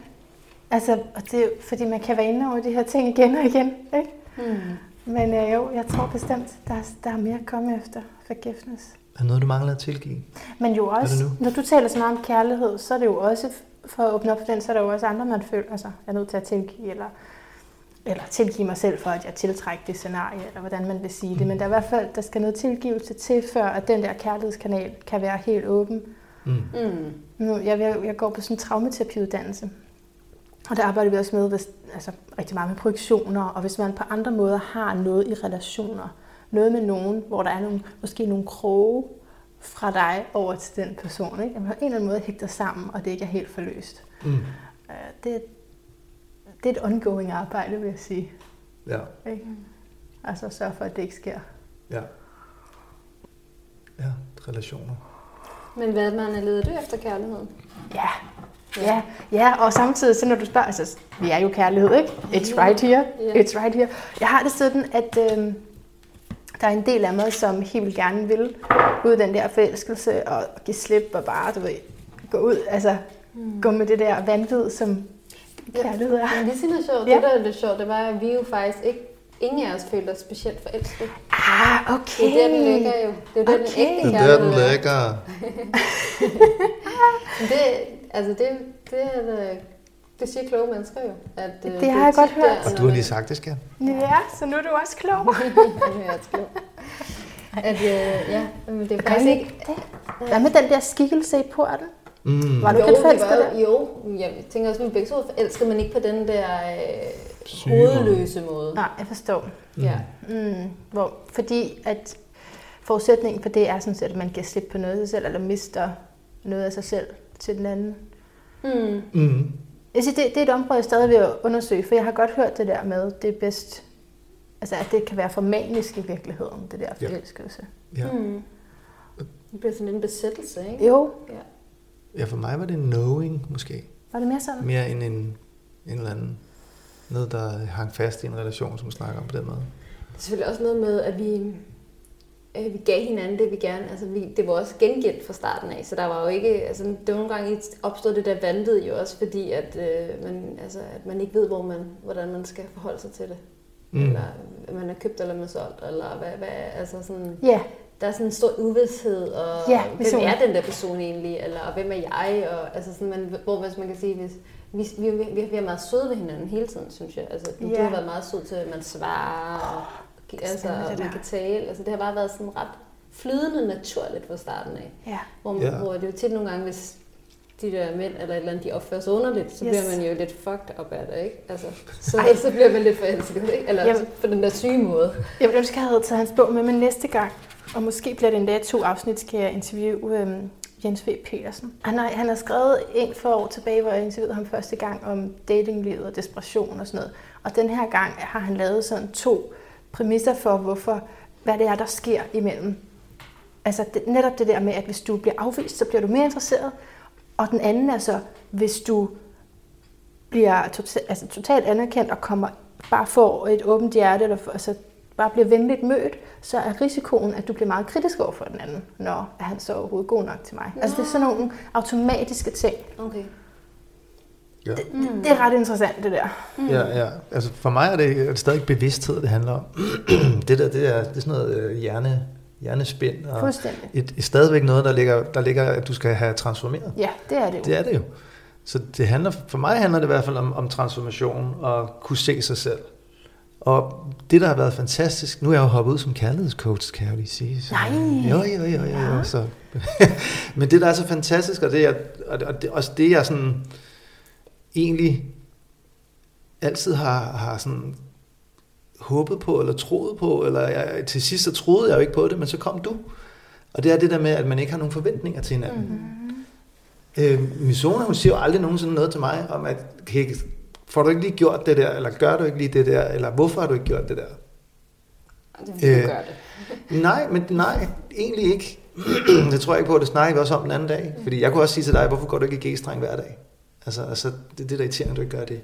Altså, og det er jo, fordi man kan være inde over de her ting igen og igen, ikke?
Hmm.
Men øh, jo, jeg tror bestemt, der er, der er mere at komme efter forgiftnes.
Er noget, du mangler at tilgive?
Men jo også, når du taler så meget om kærlighed, så er det jo også, for at åbne op for den, så er der jo også andre, man føler, altså, jeg er nødt til at tilgive, eller, eller tilgive mig selv for, at jeg tiltrækker det scenarie, eller hvordan man vil sige det. Men der er i hvert fald, der skal noget tilgivelse til, før at den der kærlighedskanal kan være helt åben.
Mm.
Hmm.
Nu, jeg, jeg, jeg går på sådan en traumaterapiuddannelse, og der arbejder vi også med hvis, altså, rigtig meget med projektioner, og hvis man på andre måder har noget i relationer, noget med nogen, hvor der er nogle, måske nogle kroge fra dig over til den person, ikke? At man på en eller anden måde hægter sammen, og det ikke er helt forløst.
Mm.
Øh, Det, det er et ongoing arbejde, vil jeg sige.
Ja,
Ikke? Altså sørge for, at det ikke sker.
ja. Ja, relationer.
Men hvad man er ledet efter kærligheden?
Ja, ja, ja, og samtidig, så når du spørger, altså, vi er jo kærlighed, ikke? It's right here,
Ja.
it's right here. Jeg har det sådan, at øh, der er en del af mig, som helt gerne vil ud den der forelskelse og give slip og bare, du ved, gå ud, altså
Hmm.
gå med det der vanvid, som kærlighed er.
Men det er lidt sjovt.
Ja.
Det, der er lidt sjovt, det var, at vi jo faktisk ikke, ingen af os følte os specielt forelskede.
Ah, okay.
Det er der, den ligger jo. Det er der, den
Okay.
ægte
Det er der, den
er. Men Det, altså det, det, er, det, det siger kloge mennesker jo. At, øh,
Det har jeg godt hørt.
der,
Og du har lige sagt det, skat.
Ja, så nu er du også klog.
Det er også klogt. At, øh, ja, men det er faktisk ikke...
det? Hvad med den der skikkelse i porten?
Mm.
Var du
jo, vi
forelsket der?
jo, jeg tænker også, at vi begge to forelskede, men ikke på den der øh. Hovedløse måde.
Nej, jeg forstår.
Ja.
Mm, hvor, fordi at forudsætningen for det er sådan set, at man giver slip på noget af sig selv, eller mister noget af sig selv til den anden.
Mm.
Mm.
Jeg siger, det, det er et område, jeg stadig vil undersøge, for jeg har godt hørt det der med, det er bedst, altså at det kan være for manisk i virkeligheden, det der
Ja.
forelskelse.
Ja.
Mm. Det bliver sådan en besættelse, ikke?
Jo,
ja, for mig var det knowing, måske.
var det mere sådan?
Mere end en, en eller anden noget, der hang fast i en relation, som vi snakker om på den måde.
Det er selvfølgelig også noget med, at vi, øh, vi gav hinanden det, vi gerne... Altså, vi, det var også gengældt fra starten af, så der var jo ikke... Altså, det var nogle gange opstod det der vanvid jo også, fordi at, øh, man, altså, at man ikke ved, hvor man, hvordan man skal forholde sig til det. Mm. Eller man er købt eller man er solgt, eller hvad, hvad altså sådan...
Ja,
Der er sådan en stor uvidshed, og
Ja,
hvem er den der person egentlig, eller og hvem er jeg, og altså sådan, man, hvor hvis man kan sige, hvis, vi, vi, vi, vi har været søde ved hinanden hele tiden, synes jeg. Altså, du
Ja.
har været meget sød til, at man svarer, og, altså, og man kan tale. Altså, det har bare været sådan ret flydende naturligt fra starten af.
Ja.
Hvor,
Ja.
ja. hvor det er jo tit nogle gange, hvis de der mænd eller et eller andet, de opfører sig underligt, så
Yes.
bliver man jo lidt fucked up af det, ikke? Altså, så,
Ej.
så bliver man lidt forelsket, ikke? Eller
Jamen.
på den der syge måde.
Jeg ville ønske, at jeg havde taget hans bog med, men næste gang, og måske bliver det endda to afsnit, skal jeg interviewe øhm, Jens V. Petersen. Ah, han har, han har skrevet en for år tilbage, hvor jeg interviewede ham første gang om datinglivet og desperation og sådan noget. Og den her gang har han lavet sådan to præmisser for, hvorfor, hvad det er, der sker imellem. Altså det, netop det der med, at hvis du bliver afvist, så bliver du mere interesseret. Og den anden er så, hvis du bliver totalt, altså totalt anerkendt og kommer bare får et åbent hjerte, eller for, altså bare bliver venligt mødt, så er risikoen, at du bliver meget kritisk over for den anden, når er han så overhovedet god nok til mig. Nå. Altså det er sådan nogle automatiske ting.
Okay.
Ja.
Det, det er ret interessant, det der.
Ja, ja. Altså for mig er det, er det stadig bevidsthed, det handler om. det der, det er, det er sådan noget øh, hjerne, hjernespind. Og
Fuldstændig.
et, et, stadigvæk noget, der ligger, der ligger, at du skal have transformeret.
Ja, det er det jo.
Det er det jo. Så det handler, for mig handler det i hvert fald om, om transformation og kunne se sig selv. Og det, der har været fantastisk, nu er jeg jo hoppet ud som kærlighedscoach, kan jeg jo lige sige. Så,
Nej.
Jo, jo, jo, jo, jo. Så. Men det, der er så fantastisk, og det, jeg, og det, og det, også det, jeg sådan egentlig altid har, har sådan håbet på, eller troet på, eller jeg, til sidst så troede jeg jo ikke på det, men så kom du. Og det er det der med, at man ikke har nogen forventninger til hinanden. Mm-hmm. Øh, Misona, hun siger jo aldrig nogensinde noget til mig om, at hey, får du ikke lige gjort det der, eller gør du ikke lige det der, eller hvorfor har du ikke gjort det der?
Det vil
Øh.
gøre det.
Nej, men nej, egentlig ikke. det tror jeg ikke på, det snakker vi også om den anden dag. Fordi jeg kunne også sige til dig, hvorfor går du ikke i G-streng hver dag? Altså, altså det det, der er irriterende, at du ikke gør det.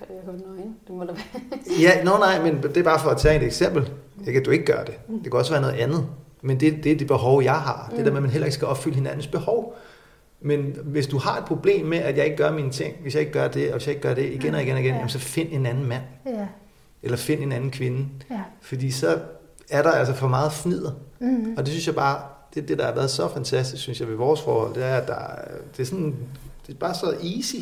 Jeg kun nøgen. Det må da være.
Ja, nå nej, men det er bare for at tage et eksempel. Ikke at du ikke gør det. Det kan også være noget andet. Men det, det er det behov, jeg har. Det der med, at man heller ikke skal opfylde hinandens behov. Men hvis du har et problem med, at jeg ikke gør mine ting, hvis jeg ikke gør det, og hvis jeg ikke gør det igen og igen og igen,
Ja.
jamen, så find en anden mand.
Ja,
Eller find en anden kvinde.
ja.
Fordi så er der altså for meget fnider.
Mm.
Og det synes jeg bare, det, det der har været så fantastisk, synes jeg, ved vores forhold, det er, at der, er- det er sådan, det er bare så easy.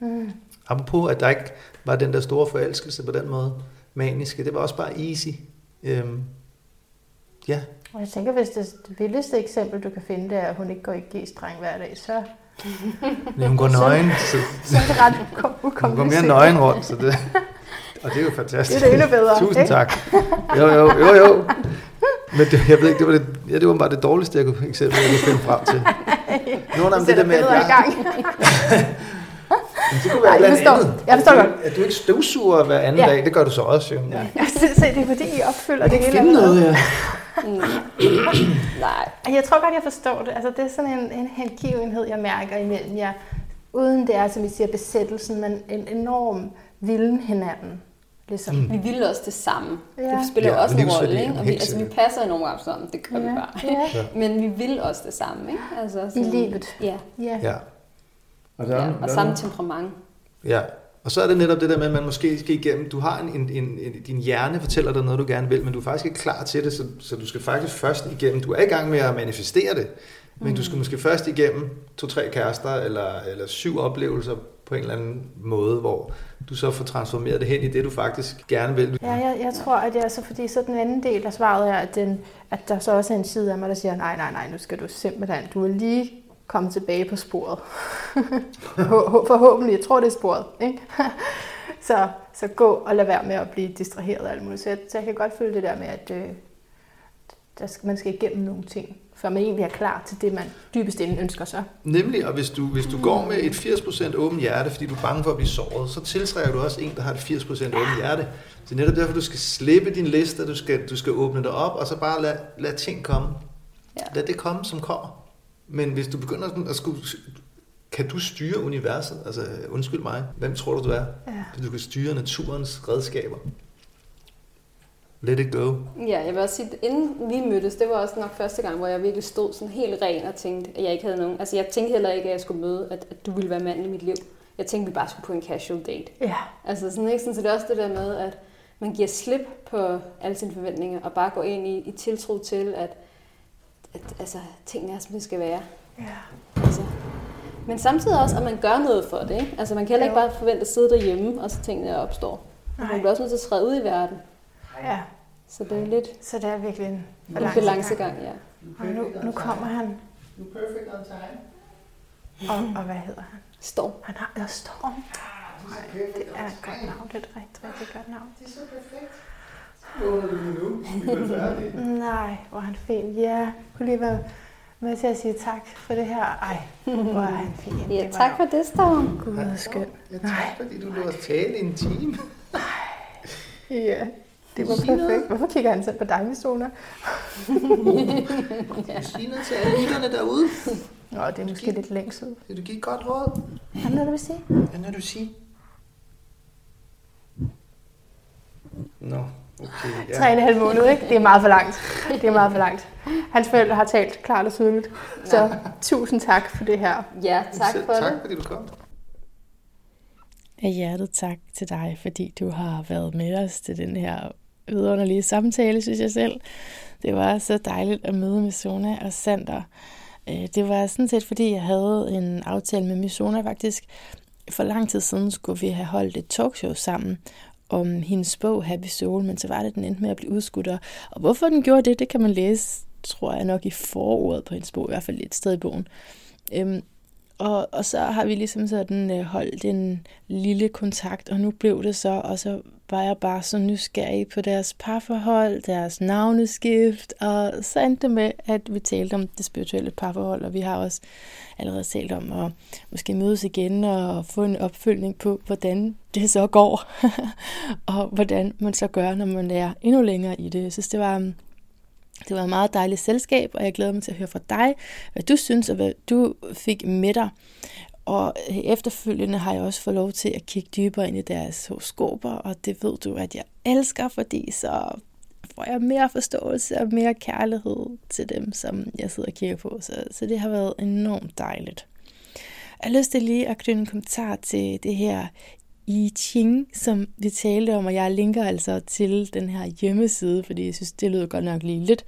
Mm.
Apropos, at der ikke var den der store forelskelse på den måde, maniske, det var også bare easy. Øhm, ja,
Og jeg tænker, hvis det, det vildeste eksempel, du kan finde, det er, at hun ikke går i G-streng hver dag, så,
men hun går nøgen, så
så er det ret ukom-
hun går mere
ukompliceret.
nøgen rundt, så det, og det er jo fantastisk.
Det er det endnu bedre,
Tusind
ikke?
tak. Jo, jo, jo, jo. Men det, jeg ved ikke, det var, det, ja, det var bare det dårligste jeg kunne, eksempel, jeg kunne finde frem til. Nogle af dem, det der med, at
billeder i
jeg,
gang.
Det kunne være
Ej,
et eller
jeg forstår.
andet.
Jeg forstår godt.
du- At du ikke støvsuger hver anden
Ja.
dag, det gør du så også jo. Ja.
Jeg synes, det er fordi, I opfylder det hele.
Finde noget, ja.
Nej.
Ej, Jeg tror godt, jeg forstår det. Altså, det er sådan en, en hengivenhed, jeg mærker imellem jer. Uden det er, som I siger, besættelsen, men en enorm vilden hinanden. Ligesom.
Mm.
Vi vil også det samme.
Ja.
Det spiller jo
Ja,
også en rolle, ikke? Og vi, altså, vi passer enormt godt sammen. Det gør ja. vi bare.
Ja.
Ja.
Men vi vil også det samme, ikke? Altså,
I livet.
Ja.
Ja.
ja. Og, der,
ja. Og
der
samme
er-
temperament.
Ja, og så er det netop det der med, at man måske skal igennem, du har en, en, en, en din hjerne fortæller dig noget, du gerne vil, men du er faktisk ikke klar til det, så, så du skal faktisk først igennem, du er i gang med at manifestere det, men mm. du skal måske først igennem to-tre kærester, eller, eller syv oplevelser på en eller anden måde, hvor du så får transformeret det hen i det, du faktisk gerne vil.
Ja, jeg, jeg tror, at det er så, fordi så den anden del af svaret er, at, den, at der så også er en side af mig, der siger, nej, nej, nej, nu skal du simpelthen, du vil lige komme tilbage på sporet. Forhåbentlig, jeg tror, det er sporet. Ikke? så, så gå og lad være med at blive distraheret af alt muligt. Så jeg, så jeg kan godt føle det der med, at øh, der skal, man skal igennem nogle ting, før man egentlig er klar til det, man dybest inde ønsker sig.
Nemlig, og hvis du, hvis du går med et 80% åbent hjerte, fordi du er bange for at blive såret, så tiltrækker du også en, der har et 80% åbent hjerte. Så det er netop derfor, du skal slippe din liste, du skal, du skal åbne dig op, og så bare lad, lad ting komme.
Ja.
Lad det komme, som kommer. Men hvis du begynder sådan at skulle... Kan du styre universet? Altså, undskyld mig. Hvem tror du, du er?
Ja.
Hvis du kan styre naturens redskaber. Let it go.
Ja, jeg vil også sige, at inden vi mødtes, det var også nok første gang, hvor jeg virkelig stod sådan helt ren og tænkte, at jeg ikke havde nogen... Altså, jeg tænkte heller ikke, at jeg skulle møde, at, at du ville være manden i mit liv. Jeg tænkte, at vi bare skulle på en casual date.
Ja,
Altså sådan, ikke? Sådan, så det er også det der med, at man giver slip på alle sine forventninger, og bare går ind i, i tiltro til, at, at altså, tingene er, som det skal være.
ja.
Altså. Men samtidig også, at man gør noget for det. Ikke? Altså, man kan heller ikke
Jo.
bare forvente at sidde derhjemme, og så tingene opstår.
Nej.
man bliver også nødt til at træde ud i verden.
ja.
Så det er lidt
Så det er virkelig en
en balancegang, ja.
Og nu, nu kommer han.
You perfect on time.
Og, og hvad hedder han?
Storm.
Han har der Storm. Ej, det er et godt navn. Det er et rigtig, rigtig godt navn.
Det er så perfekt. Du nu? Vi er færdige.
Nej, hvor er han fin. Ja, kunne lige være med til at sige tak for det her. Ej, hvor er han fin.
Ja, tak for det, Storm.
Gud, hvor skøn.
Ja, tak, fordi du lå os tale i en time.
Ja, det var perfekt. Hvorfor kigger han selv på dig, Mistona?
Sig noget til alle lytterne derude.
Nå, det er måske lidt længsel.
Vil du give et godt råd?
Er der noget, du vil sige?
Hvad når du sige? Nå, okay. Ja.
Tre og en halv måned, ikke? Det er meget for langt. Det er meget for langt. Hans forældre har talt klart og tydeligt. Så tusind tak for det her.
Ja, tak
Selv
for
tak,
det.
fordi du kom.
Af hjertet tak til dig, fordi du har været med os til den her vidunderlige samtale, synes jeg selv. Det var så dejligt at møde Misona og Sander. Øh, Det var sådan set, fordi jeg havde en aftale med Misona faktisk. For lang tid siden skulle vi have holdt et talkshow sammen om hendes bog Happy Soul, men så var det, den endte med at blive udskudt. Og- Og hvorfor den gjorde det, det kan man læse, tror jeg nok, i forordet på hendes bog, i hvert fald et sted i bogen. Øhm, og, og så har vi ligesom sådan øh, holdt en lille kontakt, og nu blev det så, og så var jeg bare så nysgerrig på deres parforhold, deres navneskift, og så endte det med, at vi talte om det spirituelle parforhold, og vi har også allerede talt om at måske mødes igen og få en opfølgning på, hvordan det så går, og hvordan man så gør, når man er endnu længere i det. Jeg synes, det var, det var et meget dejligt selskab, og jeg glæder mig til at høre fra dig, hvad du synes, og hvad du fik med dig. Og efterfølgende har jeg også fået lov til at kigge dybere ind i deres horoskoper, og det ved du, at jeg elsker, fordi så får jeg mere forståelse og mere kærlighed til dem, som jeg sidder og kigger på. Så, så det har været enormt dejligt. Jeg har lyst til lige at knytte en kommentar til det her I Ching, som vi talte om, og jeg linker altså til den her hjemmeside, fordi jeg synes, det lyder godt nok lige lidt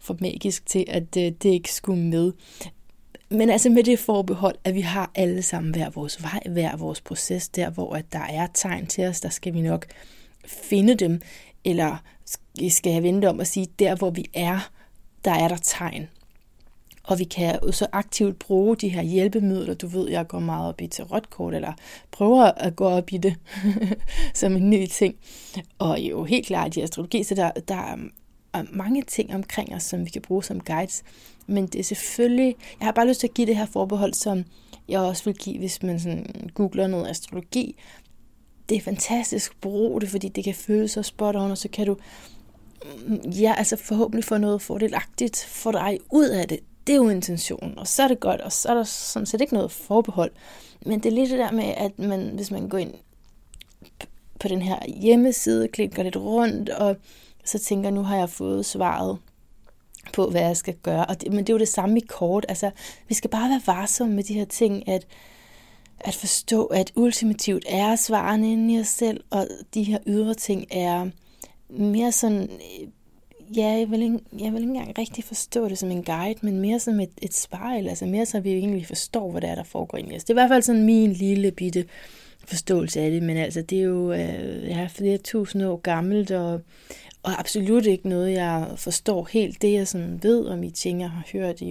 for magisk til, at øh, det ikke skulle med. Men altså med det forbehold, at vi har alle sammen hver vores vej, hver vores proces, der hvor at der er tegn til os, der skal vi nok finde dem, eller skal jeg vente om at sige, der hvor vi er, der er der tegn. Og vi kan jo så aktivt bruge de her hjælpemidler. Du ved, jeg går meget op i tarotkort, eller prøver at gå op i det som en ny ting. Og jo helt klart i astrologi, så der, der er er mange ting omkring os, som vi kan bruge som guides. Men det er selvfølgelig, jeg har bare lyst til at give det her forbehold, som jeg også vil give, hvis man sådan googler noget astrologi. Det er fantastisk, brug det, fordi det kan føles så spot on, og så kan du mm, ja, altså forhåbentlig få noget fordelagtigt for dig ud af det. Det er jo intentionen, og så er det godt, og så er der sådan set ikke noget forbehold. Men det er lidt det der med, at man, hvis man går ind på den her hjemmeside, klikker lidt rundt, og så tænker nu har jeg fået svaret på, hvad jeg skal gøre. Og det, men det er jo det samme i kort. Altså, vi skal bare være varsomme med de her ting, at, at forstå, at ultimativt er svarene inde i os selv, og de her ydre ting er mere sådan, øh, ja, jeg vil, ikke, jeg vil ikke engang rigtig forstå det som en guide, men mere som et, et spejl, altså mere så vi egentlig forstår, hvad der er, der foregår i os. Det er i hvert fald sådan min lille bitte forståelse af det, men altså det er jo øh, ja, flere tusind år gammelt, og, og absolut ikke noget, jeg forstår helt. Det jeg sådan ved om I ting, jeg har hørt i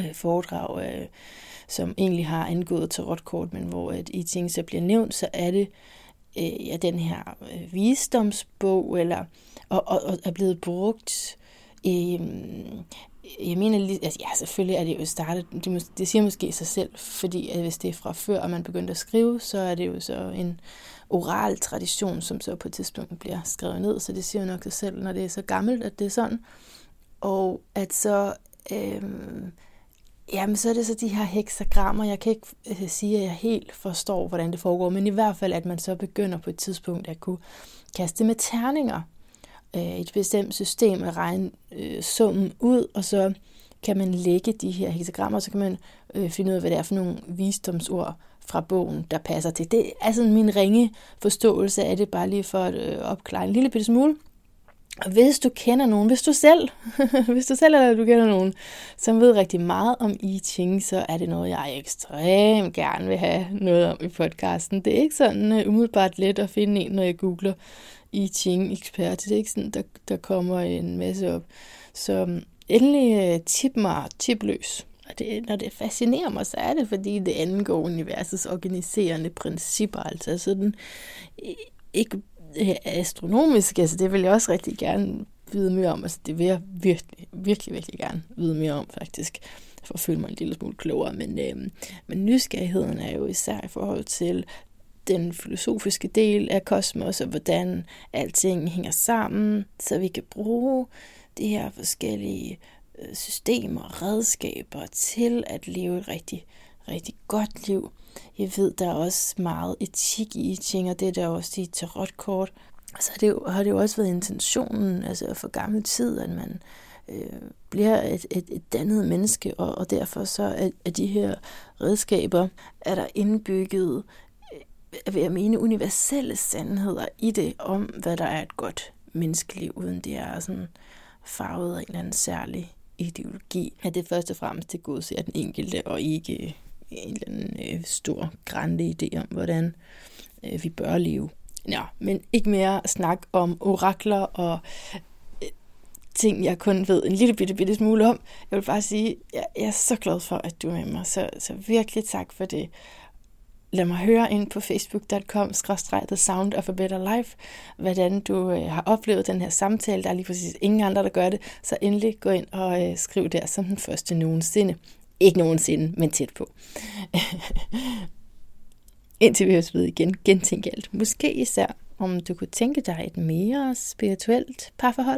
øh, foredrag, øh, som egentlig har angået til rotkort, men hvor at I ting så bliver nævnt, så er det øh, ja, den her øh, visdomsbog, eller, og, og, og er blevet brugt øh, jeg mener, lige- altså, ja, selvfølgelig er det jo startet, det, mås- det siger måske sig selv, fordi at hvis det er fra før, og man begyndte at skrive, så er det jo så en oral tradition, som så på et tidspunkt bliver skrevet ned, så det siger jo nok sig selv, når det er så gammelt, at det er sådan. Og at så, øh, jamen så er det så de her heksagrammer, jeg kan ikke øh, sige, at jeg helt forstår, hvordan det foregår, men i hvert fald, at man så begynder på et tidspunkt at kunne kaste med terninger, øh, et bestemt system at regne øh, summen ud, og så kan man lægge de her heksagrammer, så kan man øh, finde ud af, hvad det er for nogle visdomsord fra bogen, der passer til. Det er sådan min ringe forståelse af det, bare lige for at øh, opklare en lille bitte smule. Og hvis du kender nogen, hvis du selv, hvis du selv eller du kender nogen, som ved rigtig meget om I Ching, så er det noget, jeg ekstremt gerne vil have noget om i podcasten. Det er ikke sådan uh, umiddelbart let at finde en, når jeg googler I Ching-ekspert. Det er ikke sådan, der, der kommer en masse op. Så endelig øh, tip mig tip løs. Og det, når det fascinerer mig, så er det, fordi det angår universets organiserende principper. Altså sådan, ikke øh, astronomisk, altså det vil jeg også rigtig gerne vide mere om. Altså det vil jeg virkelig, virkelig, virkelig gerne vide mere om, faktisk for at føle mig en lille smule klogere. Men, øh, men nysgerrigheden er jo især i forhold til den filosofiske del af kosmos, og hvordan alting hænger sammen, så vi kan bruge de her forskellige øh, systemer og redskaber til at leve et rigtig, rigtig godt liv. Jeg ved, der er også meget etik i ting, og det er der også i tarotkort. Så har det, jo, har det jo også været intentionen, altså for gammel tid, at man øh, bliver et, et, et dannet menneske, og, og derfor så er, er de her redskaber, er der indbygget, øh, vil jeg mene, universelle sandheder i det, om hvad der er et godt menneskeliv, uden det er sådan farvet af en eller anden særlig ideologi. At det først og fremmest til god ser den enkelte, og ikke øh, en eller anden øh, stor, grænde idé om, hvordan øh, vi bør leve. Nå, men ikke mere snak om orakler og øh, ting, jeg kun ved en lille bitte, bitte smule om. Jeg vil bare sige, jeg, jeg er så glad for, at du er med mig, så, så virkelig tak for det. Lad mig høre ind på facebook.com The Sound of a Better Life, hvordan du øh, har oplevet den her samtale. Der er lige præcis ingen andre, der gør det, så endelig gå ind og øh, skriv der som den første nogensinde. Ikke nogensinde, men tæt på. Indtil vi høres ved igen, gentænk alt. Måske især, om du kunne tænke dig et mere spirituelt parforhold